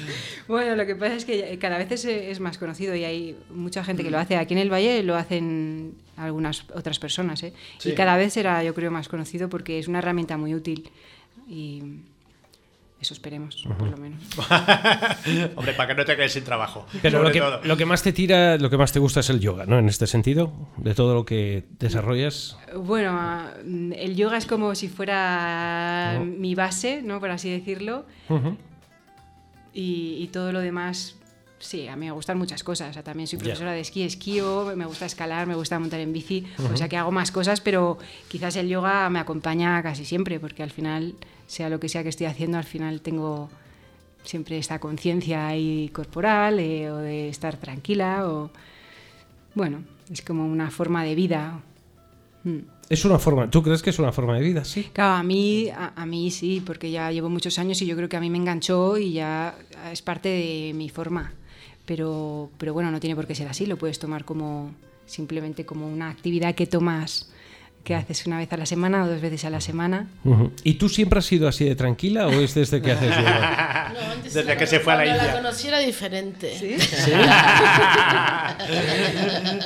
Bueno, lo que pasa es que cada vez es, es más conocido y hay mucha gente que lo hace. Aquí en el Valle lo hacen algunas otras personas, ¿eh? Sí. Y cada vez será, yo creo, más conocido porque es una herramienta muy útil y eso esperemos, por lo menos. Hombre, para que no te quedes sin trabajo. Pero lo que, todo. lo que más te tira, lo que más te gusta es el yoga, ¿no? En este sentido, de todo lo que desarrollas. Bueno, el yoga es como si fuera mi base, ¿no? Por así decirlo. Y todo lo demás, sí, a mí me gustan muchas cosas. O sea, también soy profesora de esquí, esquío, me gusta escalar, me gusta montar en bici, o sea que hago más cosas, pero quizás el yoga me acompaña casi siempre, porque al final, sea lo que sea que estoy haciendo, al final tengo siempre esta conciencia ahí corporal eh, o de estar tranquila o bueno, es como una forma de vida. Mm. Es una forma, ¿tú crees que es una forma de vida? Sí. Claro, a mí, a, a mí sí, porque ya llevo muchos años y yo creo que a mí me enganchó y ya es parte de mi forma. Pero, pero bueno, no tiene por qué ser así, lo puedes tomar como simplemente como una actividad que tomas, que haces una vez a la semana o dos veces a la semana. ¿Y tú siempre has sido así de tranquila o es desde que haces yoga? No, antes Desde era- que se fue a la India. la conocí era diferente.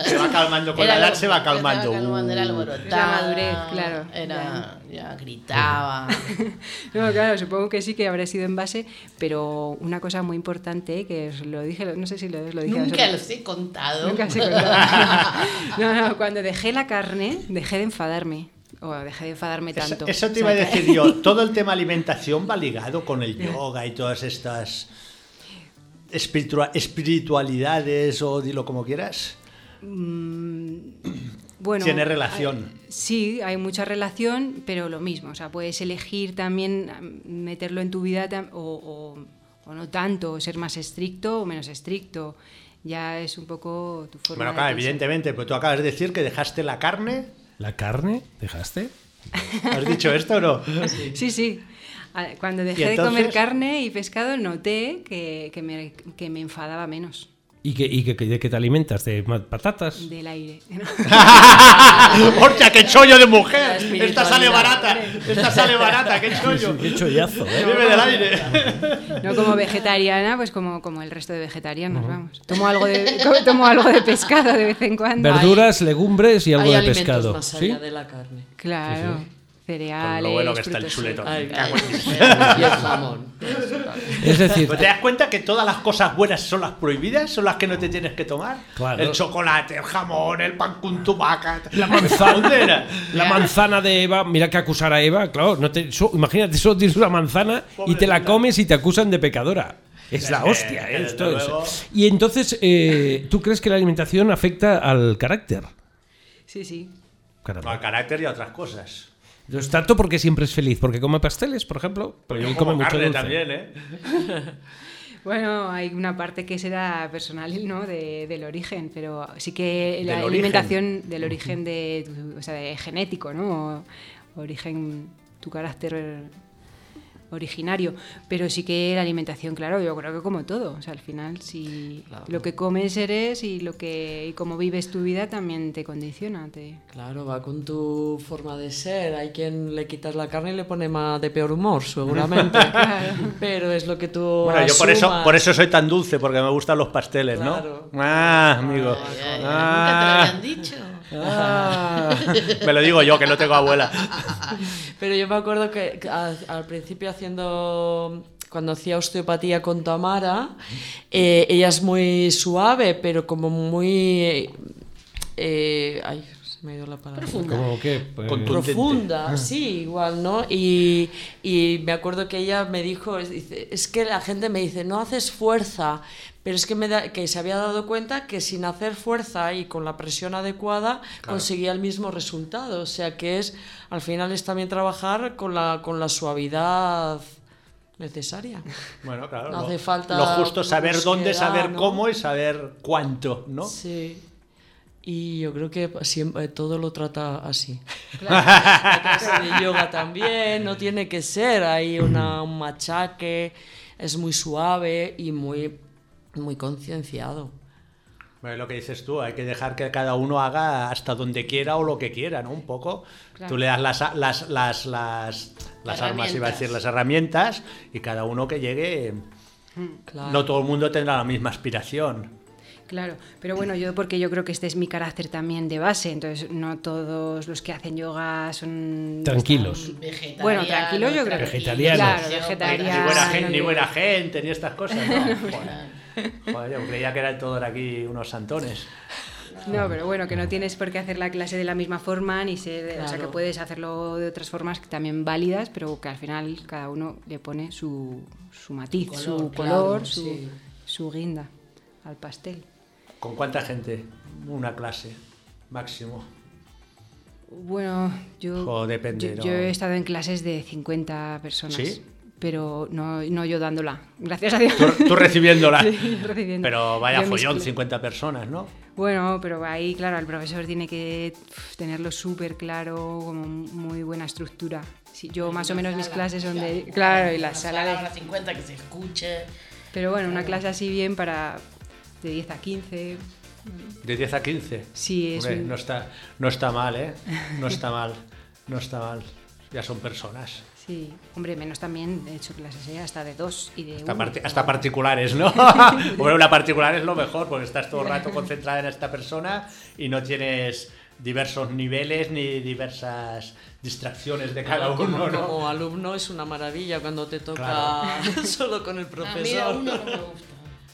se va calmando con Era la edad, se va calmando. Se va calmando, era Uh. alborotada. La madurez, claro, Era, Ya gritaba. No, claro, supongo que sí que habrá sido en base, pero una cosa muy importante, que os lo dije, no sé si lo, lo dije Nunca los he contado. Nunca os he contado. No, no, cuando dejé la carne, dejé de enfadarme. O dejé de enfadarme Eso, tanto. eso te O sea, iba a decir yo. Todo el tema alimentación va ligado con el yoga y todas estas espiritua- espiritualidades o dilo como quieras. Bueno, Tiene relación. hay- sí, hay mucha relación, pero lo mismo. O sea, puedes elegir también am, meterlo en tu vida o, o- o no tanto, o ser más estricto o menos estricto. Ya es un poco tu forma Bueno, claro, evidentemente, pero tú acabas de decir que dejaste la carne. ¿La carne? ¿Dejaste? ¿Has dicho esto o no? Sí, sí. Ah, Cuando ¿Y dejé de comer carne y pescado noté que, que me, que me enfadaba menos ¿Y, que, y que- que- de qué te alimentas? ¿De patatas? del aire. ¡Hostia, qué chollo de mujer! Esta sale barata. Esta sale barata, qué chollo. Qué chollazo, ¿eh? Vive del aire. No como vegetariana, pues como, como el resto de vegetarianos, vamos. Tomo algo, de, tomo algo de pescado de vez en cuando. Verduras, legumbres y algo Hay de pescado. más ¿sí? allá de la carne. Claro. Cereales. lo bueno que está el chuletón. Ay, y el jamón. Es decir, Pues ¿Te das cuenta que todas las cosas buenas son las prohibidas? ¿Son las que no te tienes que tomar? Claro. El chocolate, el jamón, el pan con tubaca. la manzana, la manzana de Eva, mira que acusar a Eva, claro, no te, so- imagínate, solo tienes una manzana y te la comes y te acusan de pecadora. Es la hostia, ¿eh? esto es-. Y entonces, eh, ¿tú crees que la alimentación afecta al carácter? Sí, sí. Caramba. Al carácter y a otras cosas. Entonces, tanto porque siempre es feliz, porque come pasteles, por ejemplo, porque Yo como come mucho carne dulce. también, ¿eh? Bueno, hay una parte que será personal, ¿no? De- del origen, pero sí que la Del alimentación del origen de, tu- o sea, de genético, ¿no? O- origen, tu carácter originario, pero sí que la alimentación, claro, yo creo que como todo, o sea, al final si Claro. lo que comes eres y lo que y cómo vives tu vida también te condiciona, te Claro, va con tu forma de ser. Hay quien le quitas la carne y le pone más de peor humor, seguramente. Pero es lo que tú. Bueno, yo por eso, por eso soy tan dulce, porque me gustan los pasteles, Claro. ¿no? Ah, amigo. Ay, ay, ay, Ah. Nunca te lo habían dicho. Ah. Me lo digo yo, que no tengo abuela. Pero yo me acuerdo que al principio haciendo cuando hacía osteopatía con Tamara, eh, ella es muy suave, pero como muy eh, ay, se me ha ido la palabra. Que, pues, profunda, sí, igual, ¿no? Y, y me acuerdo que ella me dijo, es que la gente me dice, no haces fuerza, pero es que, me da, que se había dado cuenta que sin hacer fuerza y con la presión adecuada conseguía el mismo resultado. O sea que es, al final es también trabajar con la, con la suavidad necesaria. Bueno, claro. No lo- hace falta Lo justo saber dónde, saber ¿no? cómo y saber cuánto, ¿no? Sí. Y yo creo que siempre todo lo trata así. La clase de yoga también, no tiene que ser ahí una, un machaque, es muy suave y muy, muy concienciado. Bueno, lo que dices tú, hay que dejar que cada uno haga hasta donde quiera o lo que quiera, ¿no? Un poco. Claro. Tú le das las, a- las, las, las, las armas, iba a decir, las herramientas, y cada uno que llegue. Claro. No todo el mundo tendrá la misma aspiración. Claro, pero bueno, yo porque yo creo que este es mi carácter también de base, entonces no todos los que hacen yoga son Tranquilos. Vegetariano, Bueno, tranquilo yo creo que Vegetarianos. Claro, Ni vegetariano. buena, gente, ni buena gente, ni estas cosas, ¿no? Joder, yo creía que eran todos aquí unos santones. No, pero bueno, que no tienes por qué hacer la clase de la misma forma, ni ser, o sea, que Claro. puedes hacerlo de otras formas que también válidas, pero que al final cada uno le pone su, su matiz, Color, su claro, color, su, sí. su guinda al pastel. ¿Con cuánta gente? Una clase, máximo. Bueno, yo, depende, yo, ¿no? yo he estado en clases de 50 personas, ¿Sí? Pero no, no yo dándola, gracias a Dios. Tú, tú recibiéndola. Sí, recibiendo. Pero vaya Yo follón, cla- 50 personas, ¿no? Bueno, pero ahí, claro, el profesor tiene que tenerlo súper claro, como muy buena estructura. Sí, yo más o menos mis clases son de... Claro, y la sala de... Palabra 50 que se escuche. Pero bueno, una clase así bien para de 10 a 15. De 10 a 15. Sí, es Hombre, un- no, está, no está mal, ¿eh? No está mal. No está mal. Ya son personas. Sí, hombre, menos también he hecho clases ¿eh? hasta de 2 y de Hasta, uno. parti- hasta particulares, ¿no? bueno, una particular es lo mejor, porque estás todo el rato concentrada en esta persona y no tienes diversos niveles ni diversas distracciones de cada Como, uno, ¿no? como alumno es una maravilla cuando te toca Claro. solo con el A mí profesor. a uno no me gusta.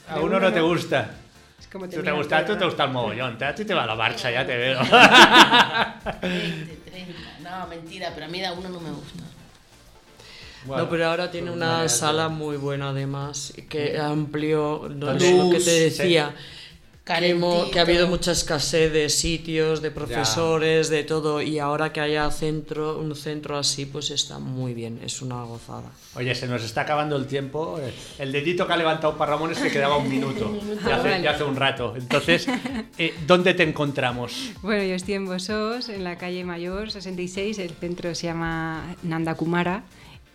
A uno no te gusta. Es como Tú te gusta, tú te gusta el mogollón, te- a ti te va la marcha, ya te veo. 20, 30. No, mentira, pero a mí da uno no me gusta. Bueno, no, pero ahora tiene una sala muy buena además, que amplió no, Luz, lo que te decía. Que, ha habido mucha escasez de sitios, de profesores, de todo, y ahora que haya centro, un centro así, pues está muy bien, es una gozada. Oye, se nos está acabando el tiempo. El dedito que ha levantado para Ramón es que quedaba un minuto. Ya hace, ya hace un rato. Entonces, eh, ¿dónde te encontramos? Bueno, yo estoy en Bosos, en la calle Mayor 66. El centro se llama Nanda Kumara.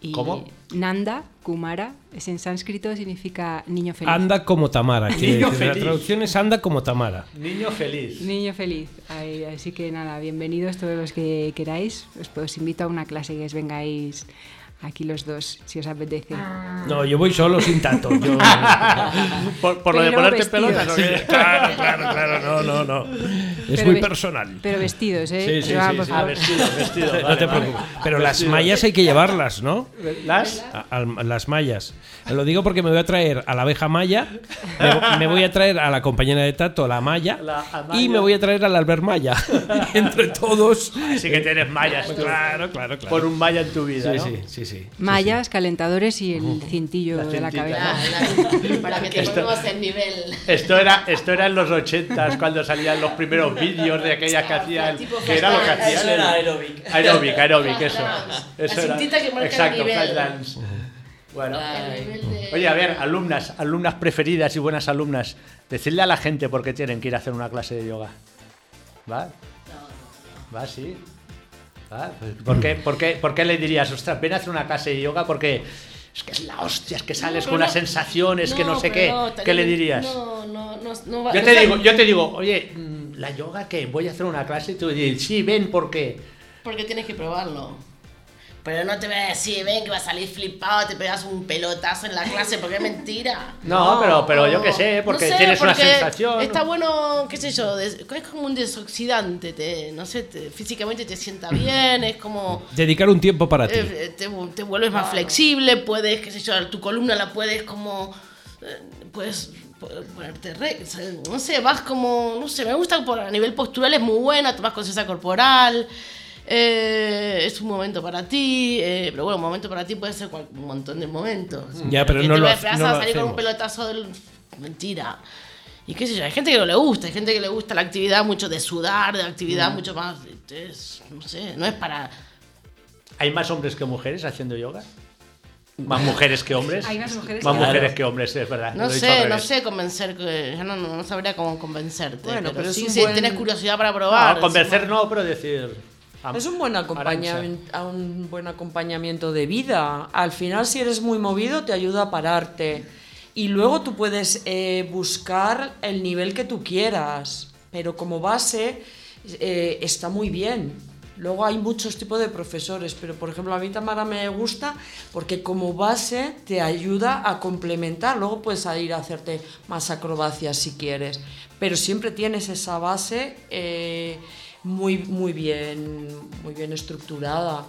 Y ¿Cómo? Nanda Kumara, es en sánscrito, significa niño feliz. Anda como Tamara. quiere Niño decir. La feliz. traducción es anda como Tamara. Niño feliz. Niño feliz. Ay, Así que nada, bienvenidos todos los que queráis. Os, os invito a una clase que os vengáis aquí los dos, si os apetece. No, yo voy solo sin tato. Yo- Por, por lo de ponerte vestidos. pelotas. ¿o qué? claro, claro, claro, no, no, no. Es Pero muy personal. Pero vestidos, ¿eh? Sí, sí, sí, sí. Ah, favor. vestido, vestido. No te vale. preocupes. Pero las mallas hay que llevarlas, ¿no? ¿Las? A- las mallas. Lo digo porque me voy a traer a la abeja maya, me, me voy a traer a la compañera de Tato, la maya, La y me voy a traer al Albert Maya. Entre todos. Así que tienes mallas. Claro, claro, claro. Por un malla en tu vida, Sí, ¿no? sí, sí, sí. Mallas, calentadores y el cintillo La de la cabeza. Ah, la- para que te en nivel. Esto era, esto era en los ochentas cuando salían los primeros vídeos de aquellas que hacían. Que era lo que hacían. Eso era el- aeróbic. Aeróbic, aeróbic, eso. eso La era. que marca el Exacto, nivel. dance. Bueno. El de- Oye, a ver, alumnas, alumnas preferidas y buenas alumnas, decidle a la gente por qué tienen que ir a hacer una clase de yoga. ¿Va? ¿Va? Sí. ¿Va? Pues, ¿Por, qué, por, qué, por qué le dirías, ostras, ven a hacer una clase de yoga porque es que es la hostia, es que sales No, con unas sensaciones que no sé qué? ¿Qué le dirías? No, no, no, no va- Yo te digo, yo te digo, oye, mm, ¿la yoga qué? Voy a hacer una clase y tú dices, sí, ven, ¿por qué? Porque tienes que probarlo. Pero no te voy a decir, ven que vas a salir flipado, te pegas un pelotazo en la clase, porque es mentira. No, pero, pero yo qué sé, porque No sé, tienes una porque sensación. Está bueno, qué sé yo, es como un desoxidante, te, no sé, te- físicamente te sienta bien, es como... Dedicar un tiempo para ti. eh, te, te vuelves más flexible, puedes, qué sé yo, tu columna la puedes como... eh, Puedes puedes ponerte re, o sea, no sé, vas como, no sé, me gusta por a nivel postural es muy buena, tomas conciencia corporal, eh, es un momento para ti, eh, pero bueno, un momento para ti puede ser cual- un montón de momentos. Ya, pero no te lo a no lo salir con un pelotazo del... Mentira. Y qué sé yo, hay gente que no le gusta, hay gente que le gusta la actividad mucho de sudar, de actividad Mm. mucho más... Es, no sé, no es para... ¿Hay más hombres que mujeres haciendo yoga? ¿Más mujeres que hombres? Hay más mujeres Más que- mujeres que hombres, es verdad. No sé, no sé convencer, yo no, no, no sabría cómo convencerte. Bueno, pero, pero sí, un si buen- tienes curiosidad para probar. No, convencer no, pero decir. Es un buen, Arancha. acompañamiento, un buen acompañamiento de vida. Al final, si eres muy movido, te ayuda a pararte. Y luego tú puedes eh, buscar el nivel que tú quieras. Pero como base eh, está muy bien. Luego hay muchos tipos de profesores, pero por ejemplo a mí Tamara me gusta porque como base te ayuda a complementar. Luego puedes ir a hacerte más acrobacias si quieres, pero siempre tienes esa base eh, muy, muy, bien, muy bien estructurada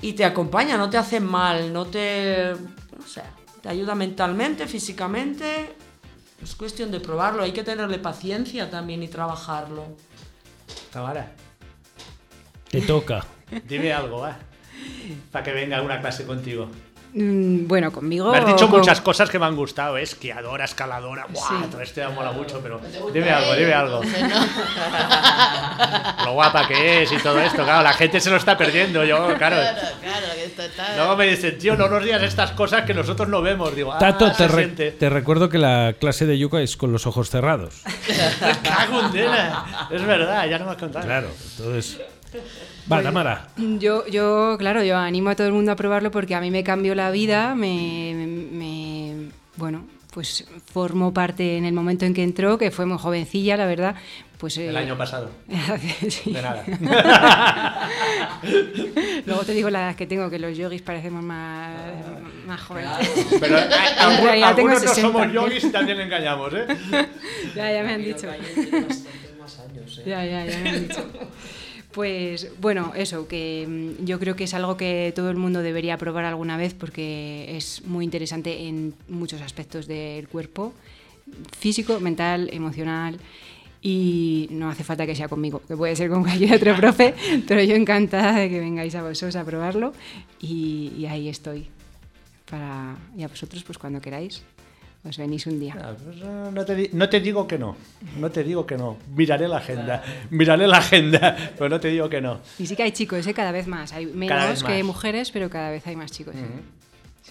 y te acompaña, no te hace mal, no te, no sé, te ayuda mentalmente, físicamente. Es cuestión de probarlo, hay que tenerle paciencia también y trabajarlo. Tamara, Te toca. dime algo, va. Para que venga a una clase contigo. Mm, Bueno, conmigo. Me has dicho con- muchas cosas que me han gustado, ¿eh? esquiadora, escaladora, ¡buah! Sí. Todo esto me mola mucho, pero dime algo, dime algo. Lo guapa que es y todo esto, claro, la gente se lo está perdiendo, yo, claro. Claro, claro, que esto está... Luego me dicen, tío, no nos digas estas cosas que nosotros no vemos. Digo, ah, Tato, te, re- siente. te recuerdo que la clase de yuca es con los ojos cerrados. Cago en tela. Es verdad, ya no me has contado. Claro, entonces. Va, Tamara. Yo, yo, claro, yo animo a todo el mundo a probarlo porque a mí me cambió la vida, me, me- bueno, pues formó parte en el momento en que entró, que fue muy jovencilla, la verdad, pues... El eh, año pasado. sí. De nada. Luego te digo la edad que tengo, que los yogis parecemos más, más jóvenes. Pero hay- algu- realidad tengo algunos no 60. somos yogis y también engañamos, ¿eh? Ya, ya me han dicho. bastantes más años, Ya, ya, ya me han dicho. Pues bueno, eso, que mm, yo creo que es algo que todo el mundo debería probar alguna vez porque es muy interesante en muchos aspectos del cuerpo, físico, mental, emocional. Y no hace falta que sea conmigo, que puede ser con cualquier otro profe, pero yo encantada de que vengáis a vosotros a probarlo y, y ahí estoy. Para, y a vosotros, pues cuando queráis, os venís un día. Ah, pues, eh, no, te, no te digo que no, no te digo que no. Miraré la agenda, miraré la agenda, pero no te digo que no. Y sí que hay chicos, ¿eh? cada vez más. Hay menos vez que más. mujeres, pero cada vez hay más chicos.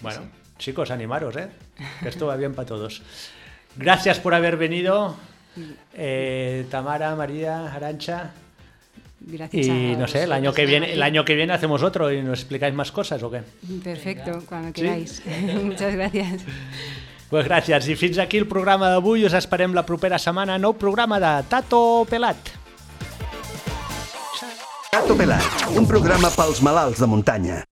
Bueno, chicos, animaros, ¿eh? Que esto va bien para todos. Gracias por haber venido, eh, Tamara, María, Arancha. Gracias Y a no sé, el año que viene, el año que viene hacemos otro y nos explicáis más cosas o qué. Perfecto, cuando Sí? queráis. Muchas gracias. Pues gràcies. I fins aquí el programa d'avui. Us esperem la propera setmana. Nou programa de Tato Pelat. Tato Pelat, un programa pels malalts de muntanya.